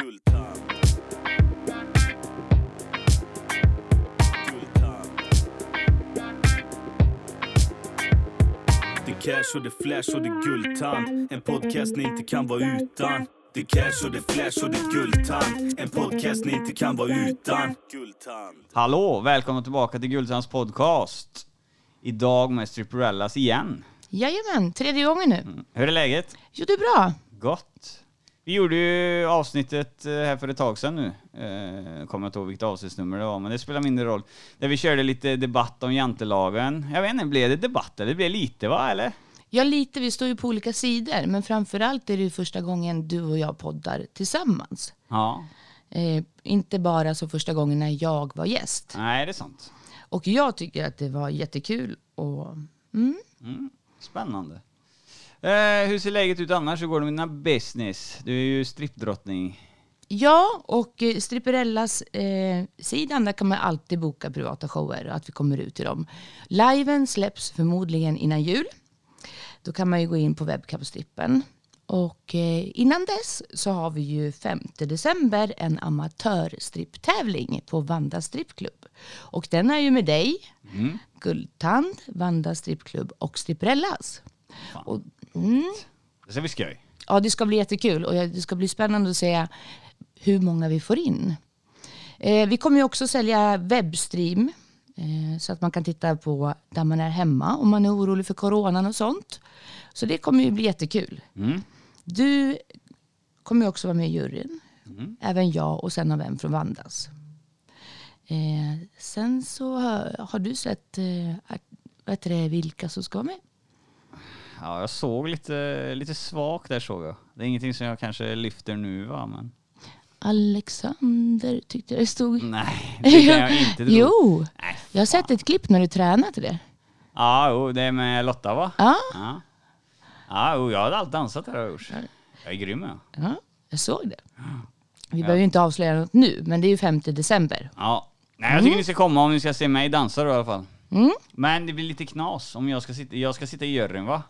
Guldtand. Det är cash och det är flash och det är guldtand. En podcast ni inte kan vara utan. Det är cash och det är flash och det är guldtand. En podcast ni inte kan vara utan. Guldtand. Hallå, välkomna tillbaka till Guldtands podcast. Idag med Stripperellas igen. Jajamän, tredje gången nu. Hur är läget? Jo, det är bra. Gott. Vi gjorde ju avsnittet eh, här för ett tag sedan nu. Eh, kommer inte ihåg vilket avsnittsnummer det var, men det spelar mindre roll. Där vi körde lite debatt om jantelagen. Jag vet inte, blev det debatt eller? Det blev lite va, eller? Ja, lite. Vi står ju på olika sidor, men framförallt är det ju första gången du och jag poddar tillsammans. Ja. Eh, inte bara så första gången när jag var gäst. Nej, det är sant. Och jag tycker att det var jättekul. Och, mm. Spännande. Eh, hur ser läget ut annars? Hur går det med dina business? Du är ju strippdrottning. Ja, och eh, Stripperellas eh, sidan, där kan man alltid boka privata shower och att vi kommer ut till dem. Liven släpps förmodligen innan jul. Då kan man ju gå in på webbkappstrippen. Och eh, innan dess så har vi ju 5 december en amatörstripptävling på Vanda strippklubb. Och den är ju med dig, Guldtand, Vanda strippklubb och Stripperellas. Och, mm, Det ska bli skoj. Ja, det ska bli jättekul och det ska bli spännande att se hur många vi får in. Eh, vi kommer ju också sälja webbstream eh, så att man kan titta på där man är hemma om man är orolig för coronan och sånt. Så det kommer ju bli jättekul. Mm. Du kommer ju också vara med i juryn. Även jag och sen vi en från Vandas. Eh, sen så har, har du sett eh, heter det, vilka som ska med? Ja, jag såg lite, lite svagt där såg jag. Det är ingenting som jag kanske lyfter nu va, men... Alexander tyckte jag det stod. Nej, det kan jag inte tro. Jo, Nej, jag har sett ett klipp när du tränar till det. Ja, jo, det är med Lotta va? Ja, Ja. Ja, jo, jag har alltid dansat där har jag gjort. Jag är grym jag. ja jag såg det. Vi behöver ju inte avslöja något nu, men det är ju 5 december. Ja. Nej, jag tycker ni ska komma om ni ska se mig dansa då i alla fall. Mm. Men det blir lite knas om jag ska sitta, jag ska sitta i juryn va?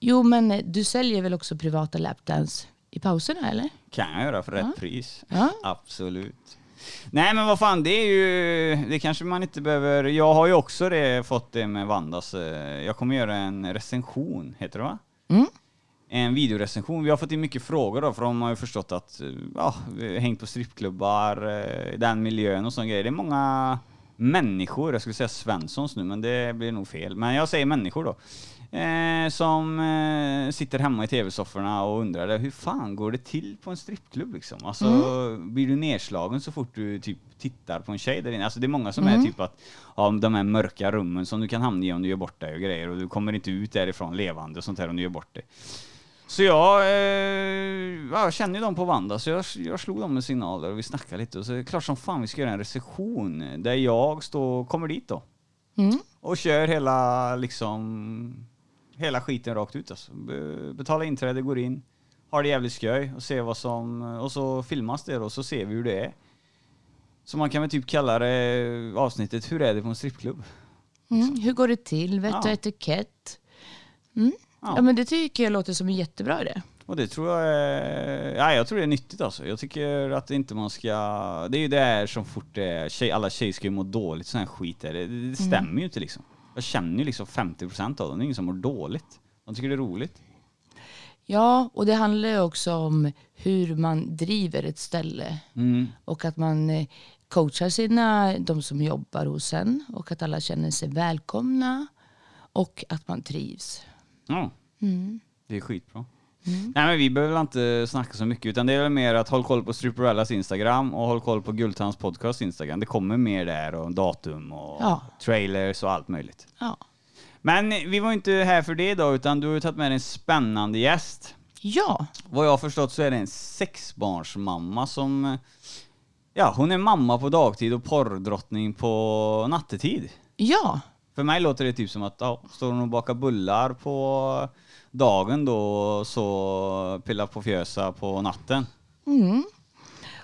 Jo, men eh, du säljer väl också privata lapdance i pauserna, eller? Kan jag göra för rätt pris. Ja. Absolut. Nej men vad fan, det är ju, det kanske man inte behöver, jag har ju också det, fått det med Vandas, eh, jag kommer göra en recension, heter det va? Mm. En videorecension. Vi har fått in mycket frågor då, för de har ju förstått att, eh, ja, vi har hängt på strippklubbar, eh, den miljön och sån grejer. Det är många människor, jag skulle säga Svenssons nu, men det blir nog fel. Men jag säger människor då. Eh, som eh, sitter hemma i tv-sofforna och undrar hur fan går det till på en strippklubb liksom? Alltså, blir du nedslagen så fort du typ tittar på en tjej där inne? Alltså det är många som är typ att, ja, de här mörka rummen som du kan hamna i om du gör bort dig och grejer och du kommer inte ut därifrån levande och sånt här om du gör bort dig. Så jag, eh, ja, jag känner ju dem på Vanda, så jag, jag slog dem med signaler och vi snackade lite och så är det klart som fan vi ska göra en recension där jag står, kommer dit då. Mm. Och kör hela liksom hela skiten rakt ut alltså. Be- Betala inträde, går in, har det jävligt skoj och ser vad som, och så filmas det då, så ser vi hur det är. Så man kan väl typ kalla det avsnittet Hur är det på en strippklubb? Mm. Hur går det till? Vett och Ja. etikett? Mm. Ja. Ja. men det tycker jag låter som en jättebra idé. Och det tror jag är, ja, jag tror det är nyttigt alltså. Jag tycker att inte man ska, det är ju det här som fort det är, tjej, alla tjejer ska ju må dåligt, sån här skit är det, det stämmer ju inte liksom. Jag känner ju liksom 50% av dem, det är ingen som mår dåligt. De tycker det är roligt. Ja, och det handlar ju också om hur man driver ett ställe. Mm. Och att man eh, coachar sina, de som jobbar hos en. Och att alla känner sig välkomna. Och att man trivs. Ja, Mm. det är skitbra. Nej men vi behöver inte snacka så mycket utan det är väl mer att håll koll på Stripperellas Instagram och håll koll på Guldtands podcast Instagram. Det kommer mer där och datum och Ja. trailers och allt möjligt. Ja. Men vi var inte här för det idag utan du har ju tagit med en spännande gäst. Ja, Vad jag har förstått så är det en sexbarnsmamma som, ja hon är mamma på dagtid och porrdrottning på nattetid. ja. För mig låter det typ som att, ja, står hon och bakar bullar på dagen då så pillar på fjösa på natten. Mm.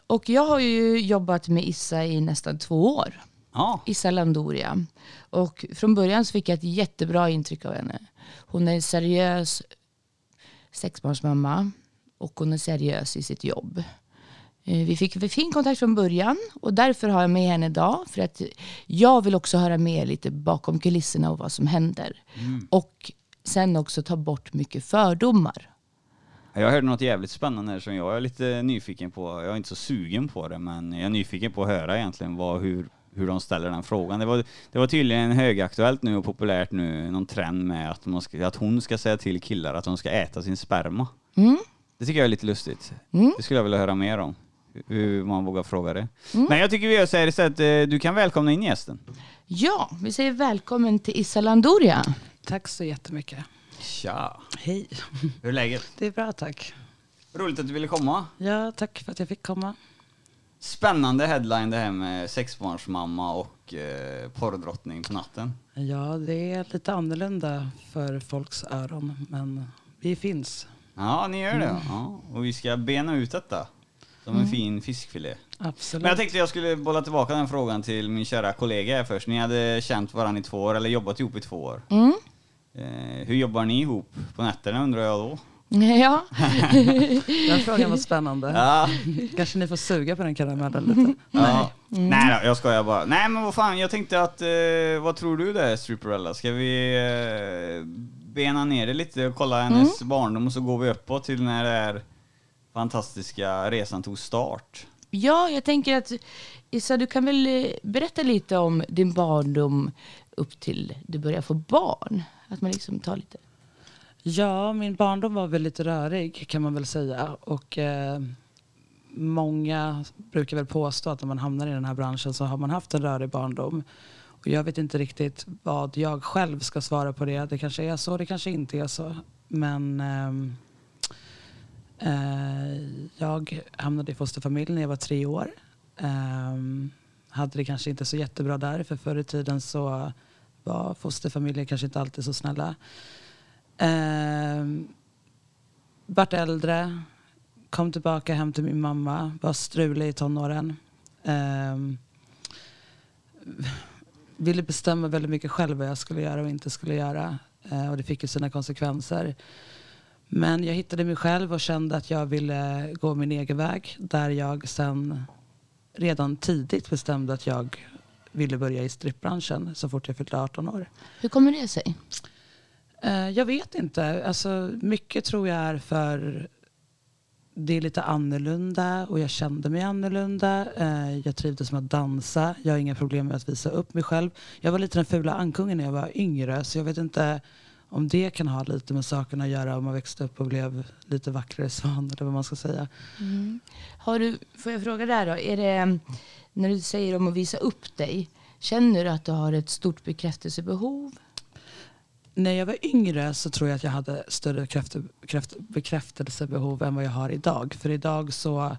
Och jag har ju jobbat med Issa i nästan två år. Ja, Issa Landoria. Och från början så fick jag ett jättebra intryck av henne. Hon är en seriös sexbarnsmamma och hon är seriös i sitt jobb. Eh, Vi fick fin kontakt från början och därför har jag med henne idag. För att jag vill också höra med lite bakom kulisserna och vad som händer. Och sen också ta bort mycket fördomar. Jag hörde något jävligt spännande här som jag är lite nyfiken på. Jag är inte så sugen på det, men jag är nyfiken på att höra egentligen vad, hur, hur de ställer den frågan. Det var, det var tydligen högaktuellt nu och populärt nu, någon trend med att, man ska, att hon ska säga till killar att de ska äta sin sperma. Det tycker jag är lite lustigt. Det skulle jag vilja höra mer om. Hur man vågar fråga det. Men jag tycker vi gör så här istället, eh, du kan välkomna in gästen. Ja, vi säger välkommen till Issa Landoria. Tack så jättemycket. Tja! Hej. Hur är läget? Det är bra tack. Roligt att du ville komma. Ja, tack för att jag fick komma. Spännande headline det här med sexbarnsmamma och eh, porrdrottning på natten. Ja, det är lite annorlunda för folks öron, men vi finns. Ja, ni gör det. Ja. Och vi ska bena ut detta som en fin fiskfilé. Absolut. Men jag tänkte jag skulle bolla tillbaka den frågan till min kära kollega här först. Ni hade känt varandra i två år, eller jobbat ihop i två år. Mm. Eh, hur jobbar ni ihop på nätterna undrar jag då? Ja, Den frågan var spännande. Ja, Kanske ni får suga på den karamellen lite. ja. Nej då, jag skojar bara. Nej men vad fan, jag tänkte att, eh, vad tror du där Stripperella? Ska vi eh, bena ner det lite och kolla hennes barndom och så går vi uppåt till när det här fantastiska resan tog start? ja, jag tänker att Issa, du kan väl eh, berätta lite om din barndom upp till du börjar få barn? Att man liksom tar lite... Ja, min barndom var väl lite rörig kan man väl säga. Och eh, många brukar väl påstå att när man hamnar i den här branschen så har man haft en rörig barndom. Och jag vet inte riktigt vad jag själv ska svara på det. Det kanske är så, det kanske inte är så. Men eh, Eh, jag hamnade i fosterfamilj när jag var tre år. Ehm, hade det kanske inte så jättebra där, för förr i tiden så var fosterfamiljer kanske inte alltid så snälla. Ehm, vart äldre, kom tillbaka hem till min mamma, var strulig i tonåren. Ehm, ville bestämma väldigt mycket själv vad jag skulle göra och inte skulle göra. Eh, och det fick ju sina konsekvenser. Men jag hittade mig själv och kände att jag ville gå min egen väg. Där jag sen redan tidigt bestämde att jag ville börja i strippbranschen så fort jag fyllde 18 år. Hur kommer det sig? Eh, Jag vet inte. Alltså, mycket tror jag är för det är lite annorlunda och jag kände mig annorlunda. Eh, Jag trivdes med att dansa. Jag har inga problem med att visa upp mig själv. Jag var lite den fula ankungen när jag var yngre så jag vet inte om det kan ha lite med sakerna att göra om man växte upp och blev lite vackrare svan eller vad man ska säga. Har du, får jag fråga där då, är det, när du säger om att visa upp dig, känner du att du har ett stort bekräftelsebehov? När jag var yngre så tror jag att jag hade större kräft, kräft, bekräftelsebehov än vad jag har idag. För idag så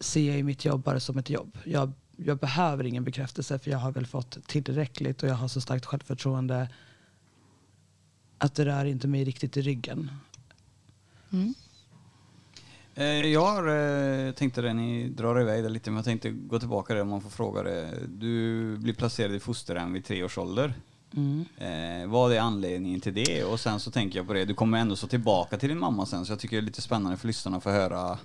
ser jag ju mitt jobb bara som ett jobb. Jag, jag behöver ingen bekräftelse för jag har väl fått tillräckligt och jag har så starkt självförtroende att det rör inte mig riktigt i ryggen. Eh, jag eh, tänkte det, ni drar iväg det lite, men jag tänkte gå tillbaka där om man får fråga det. Du blir placerad i fosterhem vid tre års ålder. Mm. Eh, vad är anledningen till det? Och sen så tänker jag på det, du kommer ändå så tillbaka till din mamma sen, så jag tycker det är lite spännande för lyssnarna att få höra.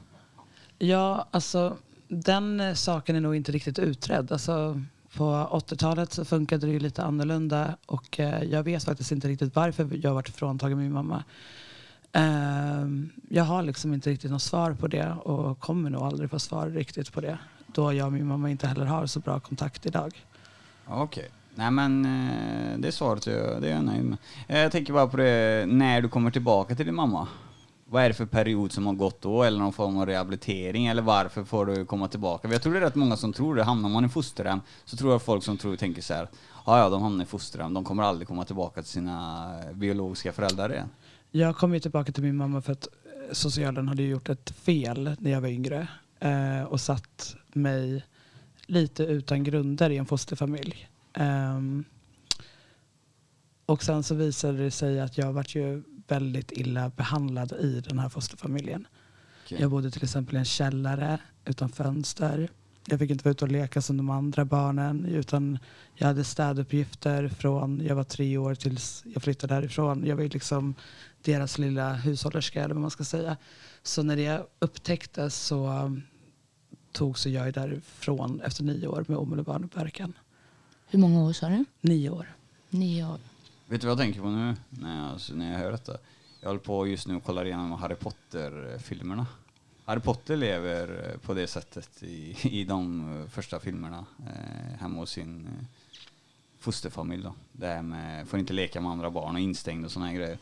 Ja, alltså den saken är nog inte riktigt utredd. Alltså, på 80-talet så funkade det ju lite annorlunda och eh, jag vet faktiskt inte riktigt varför jag varit fråntagen min mamma. Ehm, jag har liksom inte riktigt något svar på det och kommer nog aldrig få svar riktigt på det. Då jag och min mamma inte heller har så bra kontakt idag. Okej. Nej men eh, det svaret är jag, det är jag nöjd med. Eh, jag tänker bara på det, när du kommer tillbaka till din mamma. Vad är det för period som har gått då? Eller någon form av rehabilitering? Eller varför får du komma tillbaka? Jag tror det är rätt många som tror det. Hamnar man i fosterhem så tror jag folk som tror tänker så här. Ja, ja, de hamnar i fosterhem. De kommer aldrig komma tillbaka till sina biologiska föräldrar igen. Jag kom ju tillbaka till min mamma för att eh, socialen hade gjort ett fel när jag var yngre eh, och satt mig lite utan grunder i en fosterfamilj. Ehm, och sen så visade det sig att jag vart ju väldigt illa behandlad i den här fosterfamiljen. Okej. Jag bodde till exempel i en källare utan fönster. Jag fick inte vara ute och leka som de andra barnen utan jag hade städuppgifter från jag var tre år tills jag flyttade härifrån. Jag var liksom deras lilla hushållerska eller vad man ska säga. Så när det upptäcktes så tog så jag därifrån efter nio år med omedelbar verkan. Hur många år sa du? Nio år. Nio år. Vet du vad jag tänker på nu när jag, när jag hör detta? Jag håller på just nu och kollar igenom Harry Potter-filmerna. Harry Potter lever på det sättet i, i de eh, första filmerna eh, hemma hos sin eh, fosterfamilj. Då. Det här med får inte leka med andra barn och instängd och här grejer.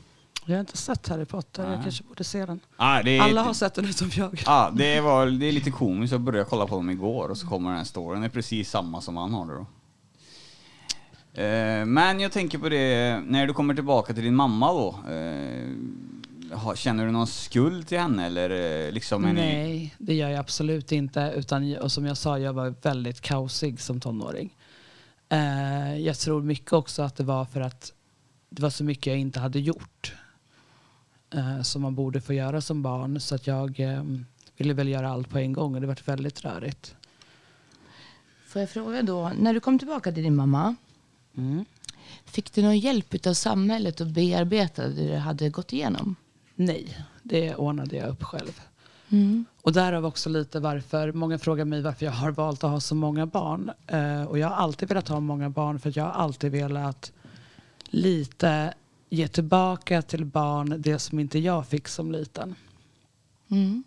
Jag har inte sett Harry Potter, Nej. jag kanske borde se den. Ah, är, Alla har sett den utom jag. Ja, det, var, det är lite komiskt. Jag började kolla på dem igår och så kommer den här storyn. Det är precis samma som han har det då. Eh, Men jag tänker på det, när du kommer tillbaka till din mamma då. eh, Känner du någon skuld till henne eller eh, liksom är ni... Nej, det gör jag absolut inte. Utan, och som jag sa, jag var väldigt kaosig som tonåring. Jag tror mycket också att det var för att det var så mycket jag inte hade gjort. Som man borde få göra som barn. Så att jag eh, ville väl göra allt på en gång och det var väldigt rörigt. Får jag fråga då, när du kom tillbaka till din mamma, Mm. fick du någon hjälp av samhället att bearbeta det du hade gått igenom? Nej, det ordnade jag upp själv. Mm. Och därav också lite varför, många frågar mig varför jag har valt att ha så många barn. Eh, och jag har alltid velat ha många barn för att jag har alltid velat lite ge tillbaka till barn det som inte jag fick som liten. Mm.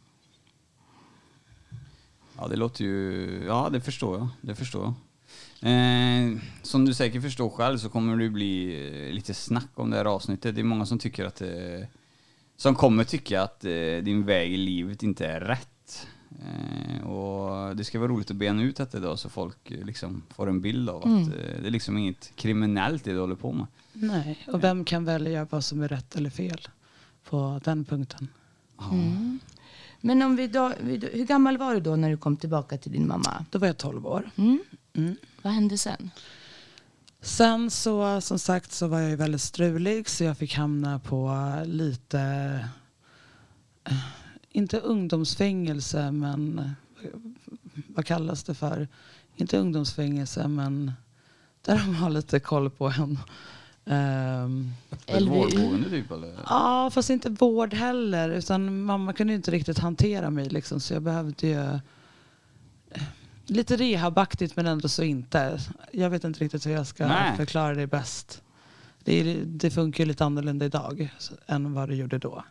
Ja, det låter ju... Ja, det förstår jag. Det förstår jag. Eh, som du säkert förstår själv så kommer det bli eh, lite snack om det här avsnittet. Det är många som tycker att... Eh, som kommer tycka att eh, din väg i livet inte är rätt. Eh, och det ska vara roligt att bena ut detta idag så folk eh, liksom får en bild av att Mm. eh, det är liksom inget kriminellt det du håller på med. Nej, och vem kan välja vad som är rätt eller fel på den punkten? Mm. Men om vi då, vi då, hur gammal var du då när du kom tillbaka till din mamma? Då var jag 12 år. Mm. Mm. Vad hände sen? Sen så som sagt så var jag ju väldigt strulig så jag fick hamna på lite, eh, inte ungdomsfängelse men eh, vad kallas det för? Inte ungdomsfängelse men där de har lite koll på en. Ehm, Öppet LVU. vårdboende typ eller? Ja, fast inte vård heller. Utan mamma kunde ju inte riktigt hantera mig. Liksom, så jag behövde ju... Lite rehabaktigt men ändå så inte. Jag vet inte riktigt hur jag ska Nej. förklara det bäst. Det, det funkar ju lite annorlunda idag än vad det gjorde då.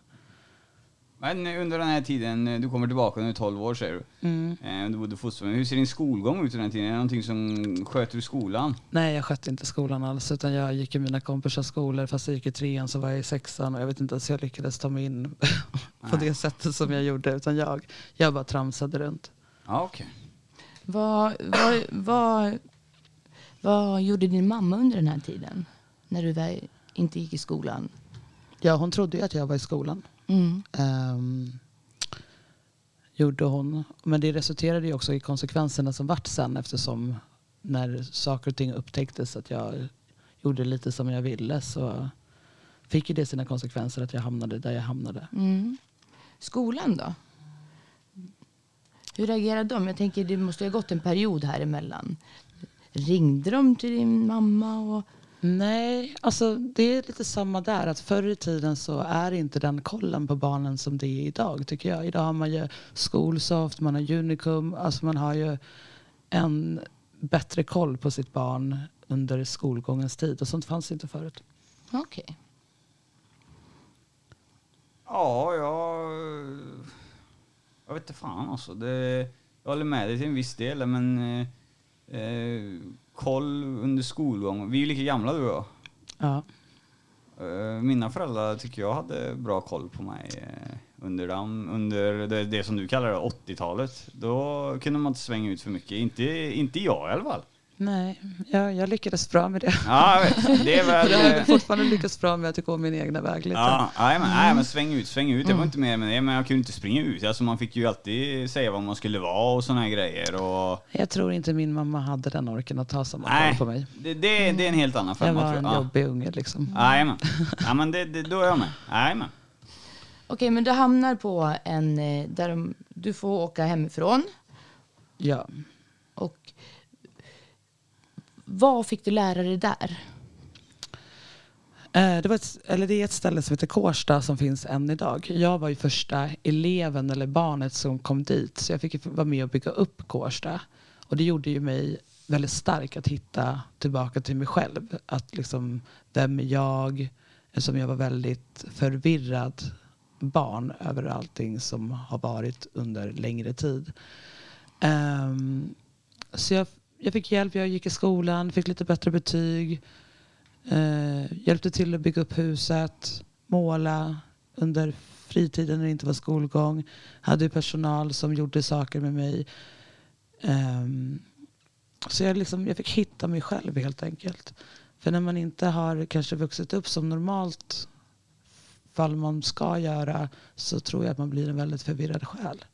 Men under den här tiden, du kommer tillbaka, nu är 12 år säger du. Mm. Eh, Du bodde fosterhem. Hur ser din skolgång ut under den tiden? Är det någonting som sköter du skolan? Nej, jag skötte inte skolan alls. Utan jag gick i mina kompisars skolor. Fast jag gick i trean så var jag i sexan. Och jag vet inte ens hur jag lyckades ta mig in på Nej. det sättet som jag gjorde. Utan jag, jag bara tramsade runt. Ja, okej. Vad, vad, vad, vad gjorde din mamma under den här tiden? När du väl inte gick i skolan? Ja, hon trodde ju att jag var i skolan. Mm. Ehm, gjorde hon. Men det resulterade ju också i konsekvenserna som vart sen eftersom när saker och ting upptäcktes att jag gjorde lite som jag ville så fick ju det sina konsekvenser att jag hamnade där jag hamnade. Mm. Skolan då? Hur reagerade de? Jag tänker det måste ha gått en period här emellan. Ringde de till din mamma? Och... Nej, alltså det är lite samma där. Att förr i tiden så är inte den kollen på barnen som det är idag tycker jag. Idag har man ju Skolsoft, man har Unicum. Alltså man har ju en bättre koll på sitt barn under skolgångens tid. Och sånt fanns inte förut. Okej. Ja, jag... Jag vet inte fan alltså. Det, jag håller med dig till en viss del, men... Eh, eh, koll under skolgång. Vi är ju lika gamla du och jag. Ja. Eh, Mina föräldrar tycker jag hade bra koll på mig eh, under, dem, under det, det som du kallar det, 80-talet. Då kunde man inte svänga ut för mycket. Inte, inte jag i alla fall. Nej, jag, jag lyckades bra med det. Ja, jag vet. Det är väl... Jag har eh, fortfarande lyckats bra med att gå min egna väg lite. Ja, nej, men, nej, men sväng ut, sväng ut. Det var inte mer med det, men jag kunde inte springa ut. Alltså man fick ju alltid säga vad man skulle vara och såna här grejer. Och, Jag tror inte min mamma hade den orken att ta samma nej, koll på mig. det, det, det är en helt annan Jag femma var tror en jag. Ja. jobbig unge liksom. Jajamän. Ja, men det, det, då är jag med. Jajamän. Okej, men du hamnar på en... eh, Där du får åka hemifrån. Ja. Vad fick du lära dig där? Eh, det, var ett, eller det är ett ställe som heter Kårsta som finns än idag. Jag var ju första eleven eller barnet som kom dit så jag fick vara med och bygga upp Kårsta. Och det gjorde ju mig väldigt stark att hitta tillbaka till mig själv. Att liksom, vem är jag? Eftersom jag var väldigt förvirrad barn över allting som har varit under längre tid. Um, så jag, jag fick hjälp, jag gick i skolan, fick lite bättre betyg. Eh, hjälpte till att bygga upp huset, måla under fritiden när det inte var skolgång. Hade personal som gjorde saker med mig. Ehm, så jag, liksom, jag fick hitta mig själv helt enkelt. För när man inte har kanske vuxit upp som normalt fall man ska göra så tror jag att man blir en väldigt förvirrad själ.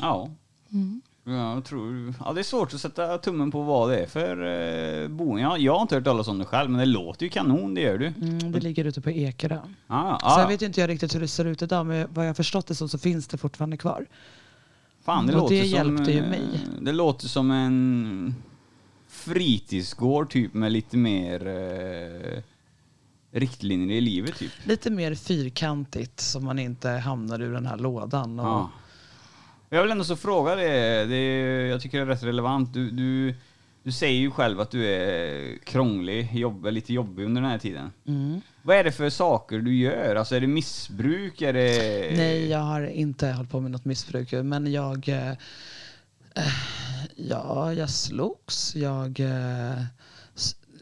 Ja. Mm. Ja, Jag tror, ja, det är svårt att sätta tummen på vad det är för eh, boende. Ja, jag har inte hört talas om det själv, men det låter ju kanon, det gör du. Mm, det ligger ute på Ekerö. Ah, ah, jag vet ju inte jag riktigt hur det ser ut idag men vad jag förstått det så, så finns det fortfarande kvar. fan, det och låter det som, hjälpte ju eh, mig. Det låter som en fritidsgård typ med lite mer eh, riktlinjer i livet typ. Lite mer fyrkantigt så man inte hamnar ur den här lådan. Och, Ja. Jag vill ändå så fråga det, det är, jag tycker det är rätt relevant. Du, du, du säger ju själv att du är krånglig, jobb, lite jobbig under den här tiden. Mm. Vad är det för saker du gör? Alltså är det missbruk? Är det... Nej, jag har inte hållit på med något missbruk. Men jag... Eh, ja, jag slogs. Jag eh,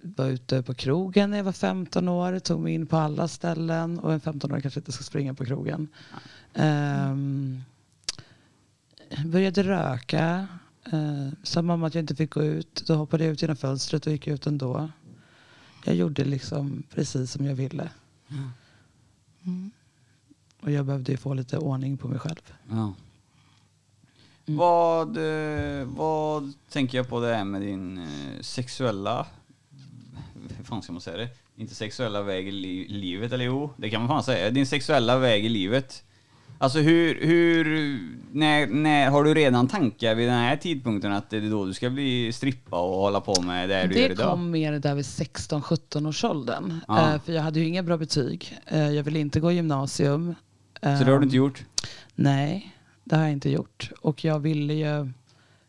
var ute på krogen när jag var 15 år. Tog mig in på alla ställen. Och en 15-åring kanske inte ska springa på krogen. Ehm, började röka. Uh, sa mamma att jag inte fick gå ut. Då hoppade jag ut genom fönstret och gick ut ändå. Jag gjorde liksom precis som jag ville. Och jag behövde ju få lite ordning på mig själv. Ja. Vad, eh, vad tänker jag på det här med din eh, sexuella... Hur fan ska man säga det? Inte sexuella väg i li- livet, eller jo, det kan man fan säga. Din sexuella väg i livet. Alltså hur, hur, när, när, har du redan tankar vid den här tidpunkten att det är då du ska bli strippa och hålla på med det du gör Det idag? kom mer där vid 16-17 års åldern. Ja. Eh, för jag hade ju inga bra betyg. Eh, jag ville inte gå gymnasium. Så det har du Ehm, inte gjort? Nej, det har jag inte gjort. Och jag ville ju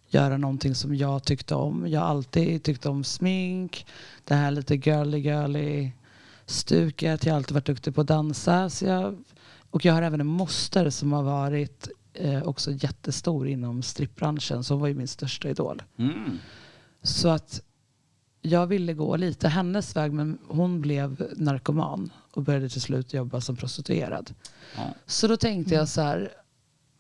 göra någonting som jag tyckte om. Jag har alltid tyckt om smink, det här lite girly girly stuket. Jag har alltid varit duktig på att dansa. Så jag, och jag har även en moster som har varit eh, också jättestor inom strippbranschen. Så hon var ju min största idol. Mm. Så att jag ville gå lite hennes väg men hon blev narkoman och började till slut jobba som prostituerad. Ja. Så då tänkte jag så här,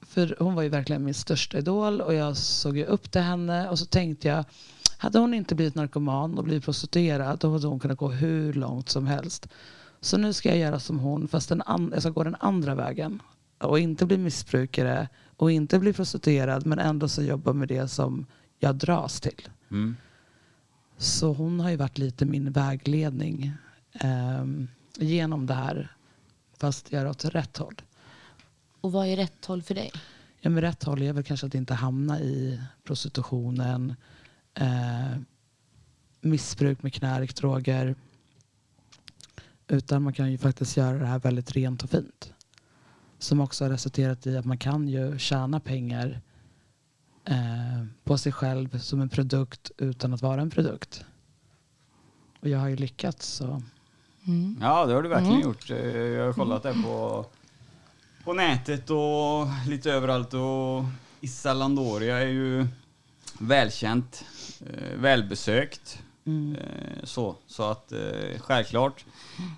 för hon var ju verkligen min största idol och jag såg ju upp till henne och så tänkte jag, hade hon inte blivit narkoman och blivit prostituerad då hade hon kunnat gå hur långt som helst. Så nu ska jag göra som hon fast den an- jag ska gå den andra vägen och inte bli missbrukare och inte bli prostituerad men ändå så jobba med det som jag dras till. Mm. Så hon har ju varit lite min vägledning ehm, genom det här. Fast jag är åt rätt håll. Och vad är rätt håll för dig? Ja, med rätt håll är väl kanske att inte hamna i prostitutionen, eh, missbruk med knark, droger. Utan man kan ju faktiskt göra det här väldigt rent och fint. Som också har resulterat i att man kan ju tjäna pengar eh, på sig själv som en produkt utan att vara en produkt. Och jag har ju lyckats så. Mm. Ja, det har du verkligen Mm. gjort. Eh, Jag har kollat det på, på nätet och lite överallt. Och Issa Landoria är ju välkänt, eh, välbesökt. Mm. Eh, Så, så att eh, självklart.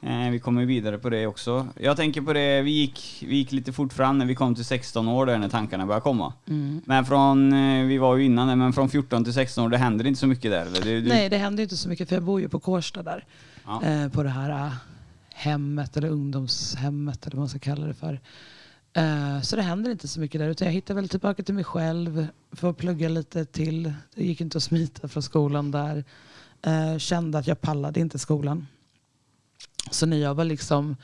Eh, Vi kommer vidare på det också. Jag tänker på det, vi gick, vi gick lite fort fram när vi kom till 16 år där när tankarna började komma. Mm. Men från, vi var ju innan men från 14 till 16 år, det händer inte så mycket där eller? Det, du, Nej, det händer inte så mycket för jag bor ju på Kårsta där. Ja. På det här hemmet eller ungdomshemmet eller vad man ska kalla det för. Så det händer inte så mycket där utan jag hittar väl tillbaka till mig själv. Får plugga lite till. Det gick inte att smita från skolan där. Eh, kände att jag pallade inte skolan. Så när jag var liksom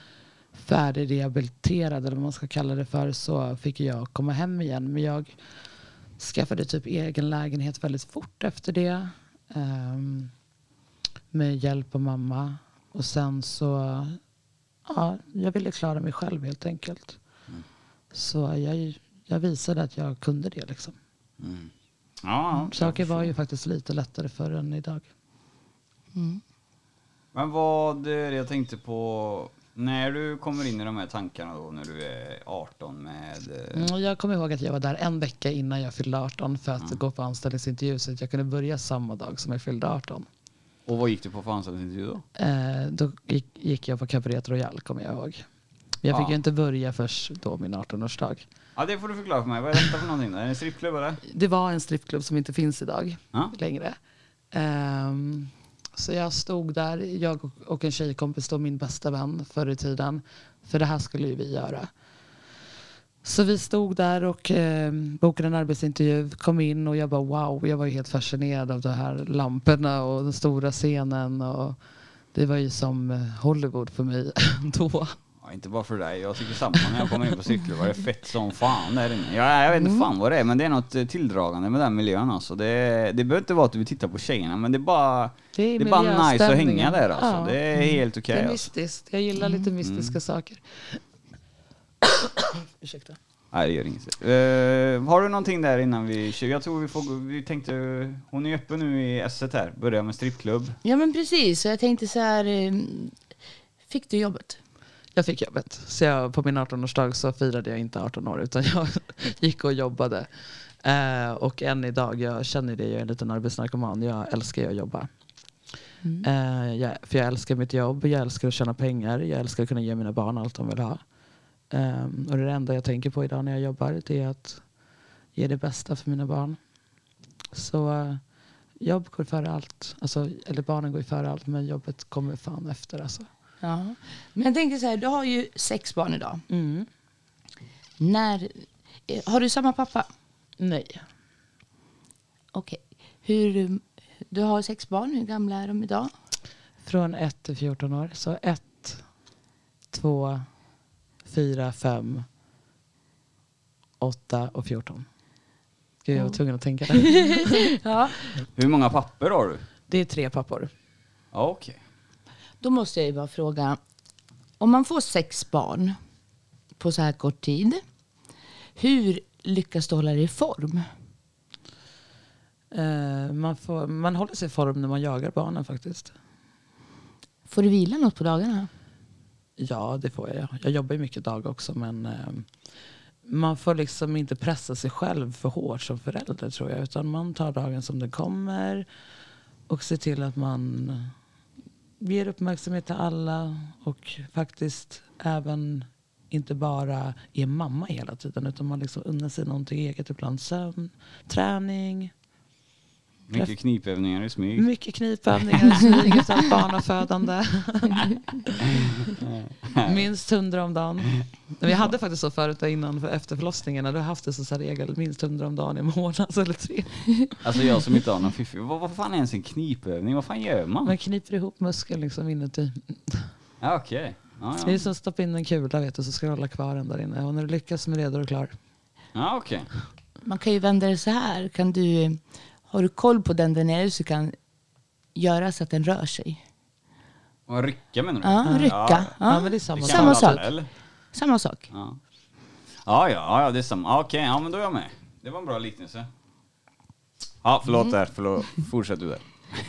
färdigrehabiliterad eller vad man ska kalla det för så fick jag komma hem igen. Men jag skaffade typ egen lägenhet väldigt fort efter det. Ehm, med hjälp av mamma. Och sen så, ja, jag ville klara mig själv helt enkelt. Så jag, jag visade att jag kunde det liksom. Mm. Ja, Saker var ju faktiskt lite lättare förr än idag. Men vad eh, jag tänkte på, när du kommer in i de här tankarna då när du är 18 med... eh, Mm, jag kommer ihåg att jag var där en vecka innan jag fyllde 18 för att gå på anställningsintervju så att jag kunde börja samma dag som jag fyllde 18. Och vad gick du på för anställningsintervju då? Eh, då gick, gick jag på Cabaret Royal kommer jag ihåg. Jag fick Ja. ju inte börja först då min 18-årsdag. Ja det får du förklara för mig, vad är detta för någonting? Är det en strippklubb eller? Det var en strippklubb som inte finns idag Ja. längre. Ehm, så jag stod där, jag och- en tjejkompis då, min bästa vän förr i tiden. För det här skulle ju vi göra. Så vi stod där och eh, bokade en arbetsintervju, kom in och jag bara wow, jag var ju helt fascinerad av de här lamporna och den stora scenen. Och det var ju som eh, Hollywood för mig då. Inte bara för dig, jag tycker samma när jag kommer in på strippklubbar. Det är fett som fan där inne. Ja, jag vet inte fan vad det är, men det är något eh, tilldragande med den miljön alltså. Det, det behöver inte vara att du vill titta på tjejerna, men det är bara, Det är, det är bara nice att hänga där alltså. Ja. Det är helt Det okej är alltså. mystiskt. Jag gillar lite mystiska saker. Ursäkta. Nej det gör inget. Uh, har du någonting där innan vi kör? Jag tror vi får vi tänkte, hon är öppen nu i S1 här, börjar med strippklubb. Ja men precis, så jag tänkte så här, eh, fick du jobbet? Jag fick jobbet. Så jag, på min 18-årsdag så firade jag inte 18 år utan jag gick och jobbade. Eh, och än idag, jag känner det, jag är en liten arbetsnarkoman. Jag älskar att jobba. Eh, jag, för jag älskar mitt jobb, jag älskar att tjäna pengar, jag älskar att kunna ge mina barn allt de vill ha. Eh, och det enda jag tänker på idag när jag jobbar det är att ge det bästa för mina barn. Så eh, jobb går före allt. Alltså, eller barnen går före allt men jobbet kommer fan efter alltså. Ja. Men jag tänker så här, du har ju sex barn idag. Mm. När, eh, har du samma pappa? Nej. Okej. Hur, du har sex barn, hur gamla är de idag? Från 1 till 14 år. Så 1, 2, 4, 5, 8 och 14. Gud, jag var tvungen att tänka där. Ja. Hur många papper har du? Det är tre pappor. Ja, Okej. Då måste jag ju bara fråga, om man får sex barn på så här kort tid, hur lyckas du hålla dig i form? Eh, man, får, man håller sig i form när man jagar barnen faktiskt. Får du vila något på dagarna? Ja, det får jag. Jag jobbar ju mycket dag också men eh, man får liksom inte pressa sig själv för hårt som förälder tror jag. Utan man tar dagen som den kommer och ser till att man ger uppmärksamhet till alla och faktiskt även inte bara är mamma hela tiden utan man liksom unnar sig någonting eget. Ibland sömn, träning, mycket knipövningar i smyg. mycket knipövningar, smyg utan barnafödande. minst hundra om dagen. Vi hade faktiskt så förut innan för efter förlossningen. När du har haft det här regel minst hundra om dagen i månaden eller tre. Alltså jag som inte har någon fiffi. Vad, vad fan är ens en knipövning? Vad fan gör man? Man kniper ihop muskeln liksom inuti. Ja, Okej. Ja, Det är ja. som att stoppa in en kula vet du, så ska du hålla kvar den där inne. Och när du lyckas med det då är du klar. Ja, okej. Man kan ju vända det så här. Kan du, har du koll på den där nere så kan göra så att den rör sig. Och rycka menar du? Ja, rycka. Ja. Ja, men det är samma Samma sak. eller? Samma sak. Ja. Ja, ja, ja, det är samma. Okej, ja men då är jag med. Det var en bra liknelse. Ja, förlåt Mm. där. Förlåt. Fortsätt du där.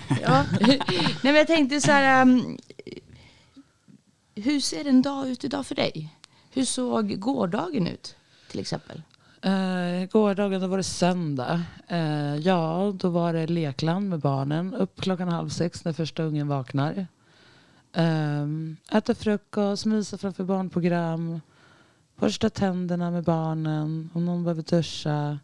Ja. Nej, men jag tänkte så här. um, hur ser en dag ut idag för dig? Hur såg gårdagen ut till exempel? Uh, gårdagen då var det söndag. Eh, ja, då var det lekland med barnen. Upp klockan halv sex när första ungen vaknar. Um, äta frukost, mysa framför barnprogram. Borsta tänderna med barnen. Om någon behöver duscha.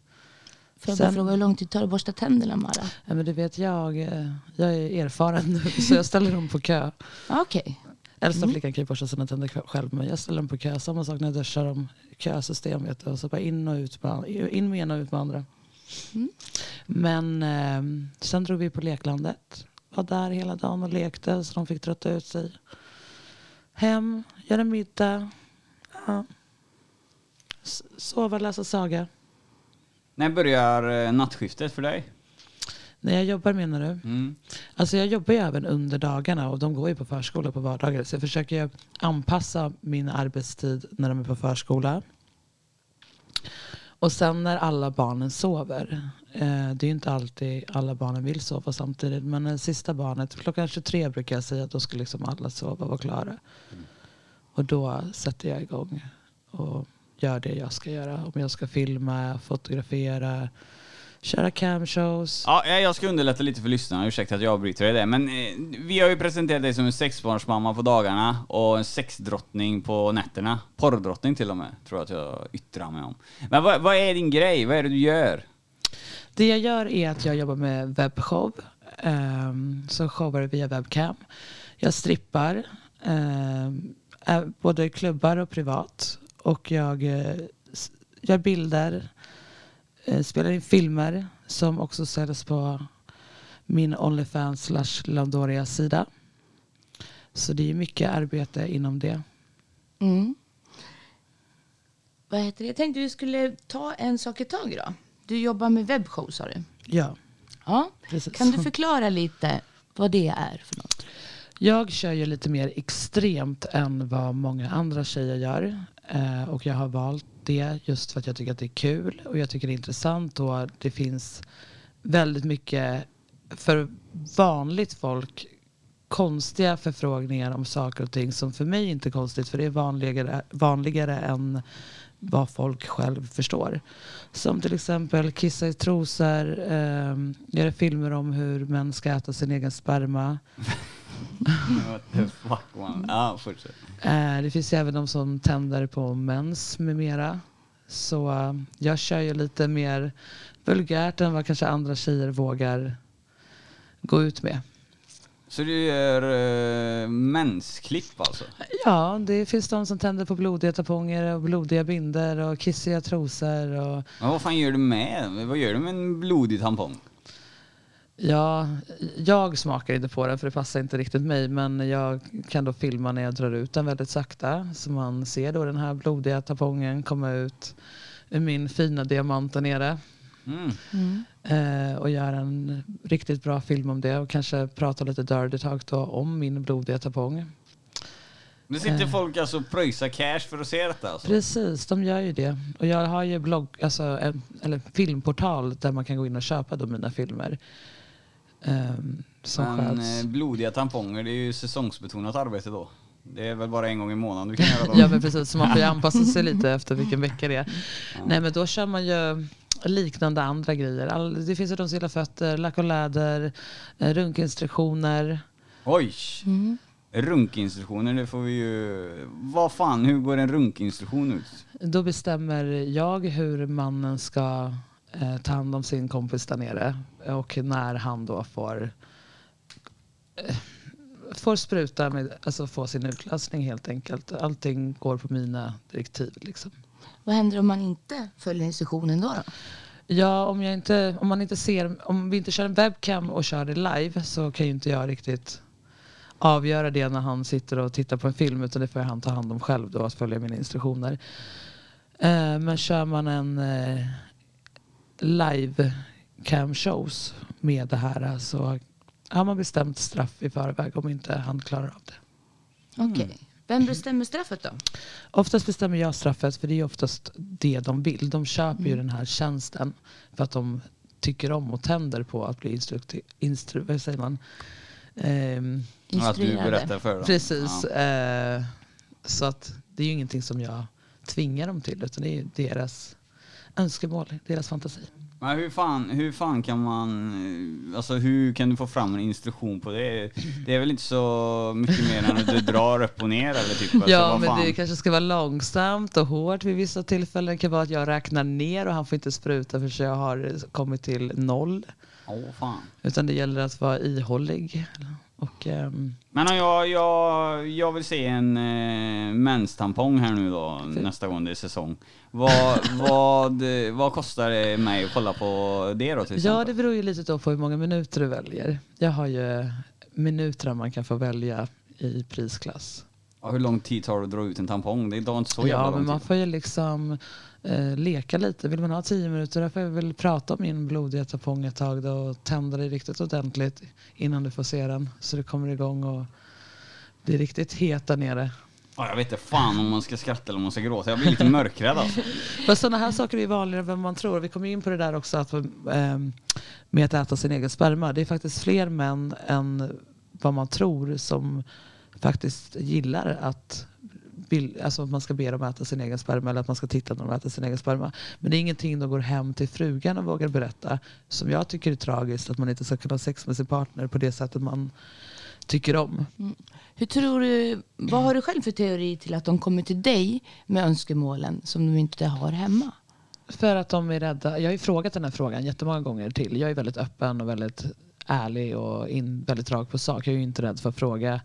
Får jag Sen- fråga hur lång tid tar det att borsta tänderna Mara? Ja, men det vet jag. eh, Jag är erfaren nu så jag ställer dem på kö. Okej. Äldsta flickan kan ju borsta sina tänder själv men jag ställer dem på kö. Samma sak när jag duschar dem. Kösystem vet du. Och så bara in och ut med, in med ena och ut med andra. Men eh, sen drog vi på leklandet. Var där hela dagen och lekte så de fick trötta ut sig. Hem, göra middag. Ja. Sova, läsa saga. När börjar eh, nattskiftet för dig? När jag jobbar menar du? Mm. Alltså jag jobbar ju även under dagarna och de går ju på förskola på vardagar. Så jag försöker ju anpassa min arbetstid när de är på förskola. Och sen när alla barnen sover. Eh, det är ju inte alltid alla barnen vill sova samtidigt. Men det sista barnet, klockan 23 brukar jag säga att då ska liksom alla sova och vara klara. Och då sätter jag igång och gör det jag ska göra. Om jag ska filma, fotografera, köra camshows. Ja, jag ska underlätta lite för lyssnarna, ursäkta att jag avbryter dig där. Men eh, vi har ju presenterat dig som en sexbarnsmamma på dagarna och en sexdrottning på nätterna. Porrdrottning till och med, tror jag att jag yttrar mig om. Men vad, vad är din grej? Vad är det du gör? Det jag gör är att jag jobbar med webbshow. Um, så showar via webcam. Jag strippar. Um, både klubbar och privat. Och jag uh, gör bilder. Uh, spelar in filmer som också säljs på min Onlyfans slash Landoria sida. Så det är mycket arbete inom det. Mm. Vad heter det? Jag tänkte vi skulle ta en sak i taget då. Du jobbar med webbshow sa du? Ja, Ja. precis. Kan du förklara lite vad det är för något? Jag kör ju lite mer extremt än vad många andra tjejer gör. Eh, och jag har valt det just för att jag tycker att det är kul och jag tycker det är intressant och det finns väldigt mycket för vanligt folk konstiga förfrågningar om saker och ting som för mig inte är konstigt för det är vanligare, vanligare än vad folk själv förstår. Som till exempel kissa i trosor, eh, göra filmer om hur män ska äta sin egen sperma. What the fuck man. Ja, fortsätt. Eh, det finns ju även de som tänder på mens med mera. Så eh, jag kör ju lite mer vulgärt än vad kanske andra tjejer vågar gå ut med. Så du gör uh, mensklipp alltså? Ja, det finns de som tänder på blodiga tamponger och blodiga binder och kissiga trosor. Och, Men vad fan gör du med Vad gör du med en blodig tampong? Ja, jag smakar inte på den för det passar inte riktigt mig. Men jag kan då filma när jag drar ut den väldigt sakta. Så man ser då den här blodiga tampongen komma ut ur min fina diamant där nere. Mm. Eh, och göra en riktigt bra film om det och kanske prata lite dirty talk då om min blodiga tampong. Det sitter Eh. folk alltså och pröjsar cash för att se detta alltså? Precis, de gör ju det. Och jag har ju blogg, alltså en, eller filmportal där man kan gå in och köpa då mina filmer. Ehm, som Men sköts. eh, blodiga tamponger, det är ju säsongsbetonat arbete då. Det är väl bara en gång i månaden du kan göra dem? Ja men precis, så man får ju anpassa sig lite efter vilken vecka det är. Nej men då kör man ju liknande andra grejer. All, det finns ju de som gillar fötter, lack och läder, eh, runkinstruktioner. Oj! Mm. Runkinstruktioner, det får vi ju... Vad fan, hur går en runkinstruktion ut? Då bestämmer jag hur mannen ska eh, ta hand om sin kompis där nere och när han då får eh, får spruta, med, alltså få sin utlösning helt enkelt. Allting går på mina direktiv. Liksom. Vad händer om man inte följer instruktionen då? då? Ja, om, jag inte, om, man inte ser, om vi inte kör en webcam och kör det live så kan ju inte jag riktigt avgöra det när han sitter och tittar på en film utan det får han ta hand om själv då att följa mina instruktioner. Eh, men kör man en eh, live cam shows med det här så har man bestämt straff i förväg om inte han klarar av det. Okej. Vem bestämmer straffet då? Oftast bestämmer jag straffet för det är oftast det de vill. De köper ju den här tjänsten för att de tycker om och tänder på att bli instrukti- instru- vad säger man? Ehm, Att du Instruerade. berättar för dem? precis. Ja. Eh, så att det är ju ingenting som jag tvingar dem till utan det är deras önskemål, deras fantasi. Men hur fan, hur fan kan man, eh, alltså hur kan du få fram en instruktion på det? Det är väl inte så mycket mer än att du drar upp och ner eller typ? Alltså, ja, men det kanske ska vara långsamt och hårt vid vissa tillfällen. Det kan vara att jag räknar ner och han får inte spruta för jag har kommit till noll. Åh fan. Utan det gäller att vara ihållig. Och, ehm, Men om jag, jag, jag vill se en eh, menstampong här nu då, nästa gång det är säsong. Vad, vad, vad kostar det mig att kolla på det då till exempel? ja, det beror ju lite på hur många minuter du väljer. Jag har ju minuter man kan få välja i prisklass. Ja, hur lång tid tar det att dra ut en tampong? Det tar inte så jävla Ja, men man får ju liksom eh, leka lite. Vill man ha tio minuter, då får jag väl prata om min blodiga tampong ett tag då, och tända dig riktigt ordentligt innan du får se den. Så det kommer igång och blir riktigt het där nere. Ja, jag vet inte fan om man ska skratta eller om man ska gråta. Jag blir lite mörkrädd alltså. Men sådana här saker är vanligare än vad man tror. Vi kommer in på det där också att, ehm, med att äta sin egen sperma. Det är faktiskt fler män än vad man tror som faktiskt gillar att alltså att man ska be dem äta sin egen sperma eller att man ska titta när de äter sin egen sperma. Men det är ingenting de går hem till frugan och vågar berätta. Som jag tycker är tragiskt, att man inte ska kunna ha sex med sin partner på det sättet man tycker om. Hur tror du, vad har du själv för teori till att de kommer till dig med önskemålen som de inte har hemma? För att de är rädda. Jag har ju frågat den här frågan jättemånga gånger till. Jag är väldigt öppen och väldigt ärlig och in, väldigt rak på sak. Jag är ju inte rädd för att fråga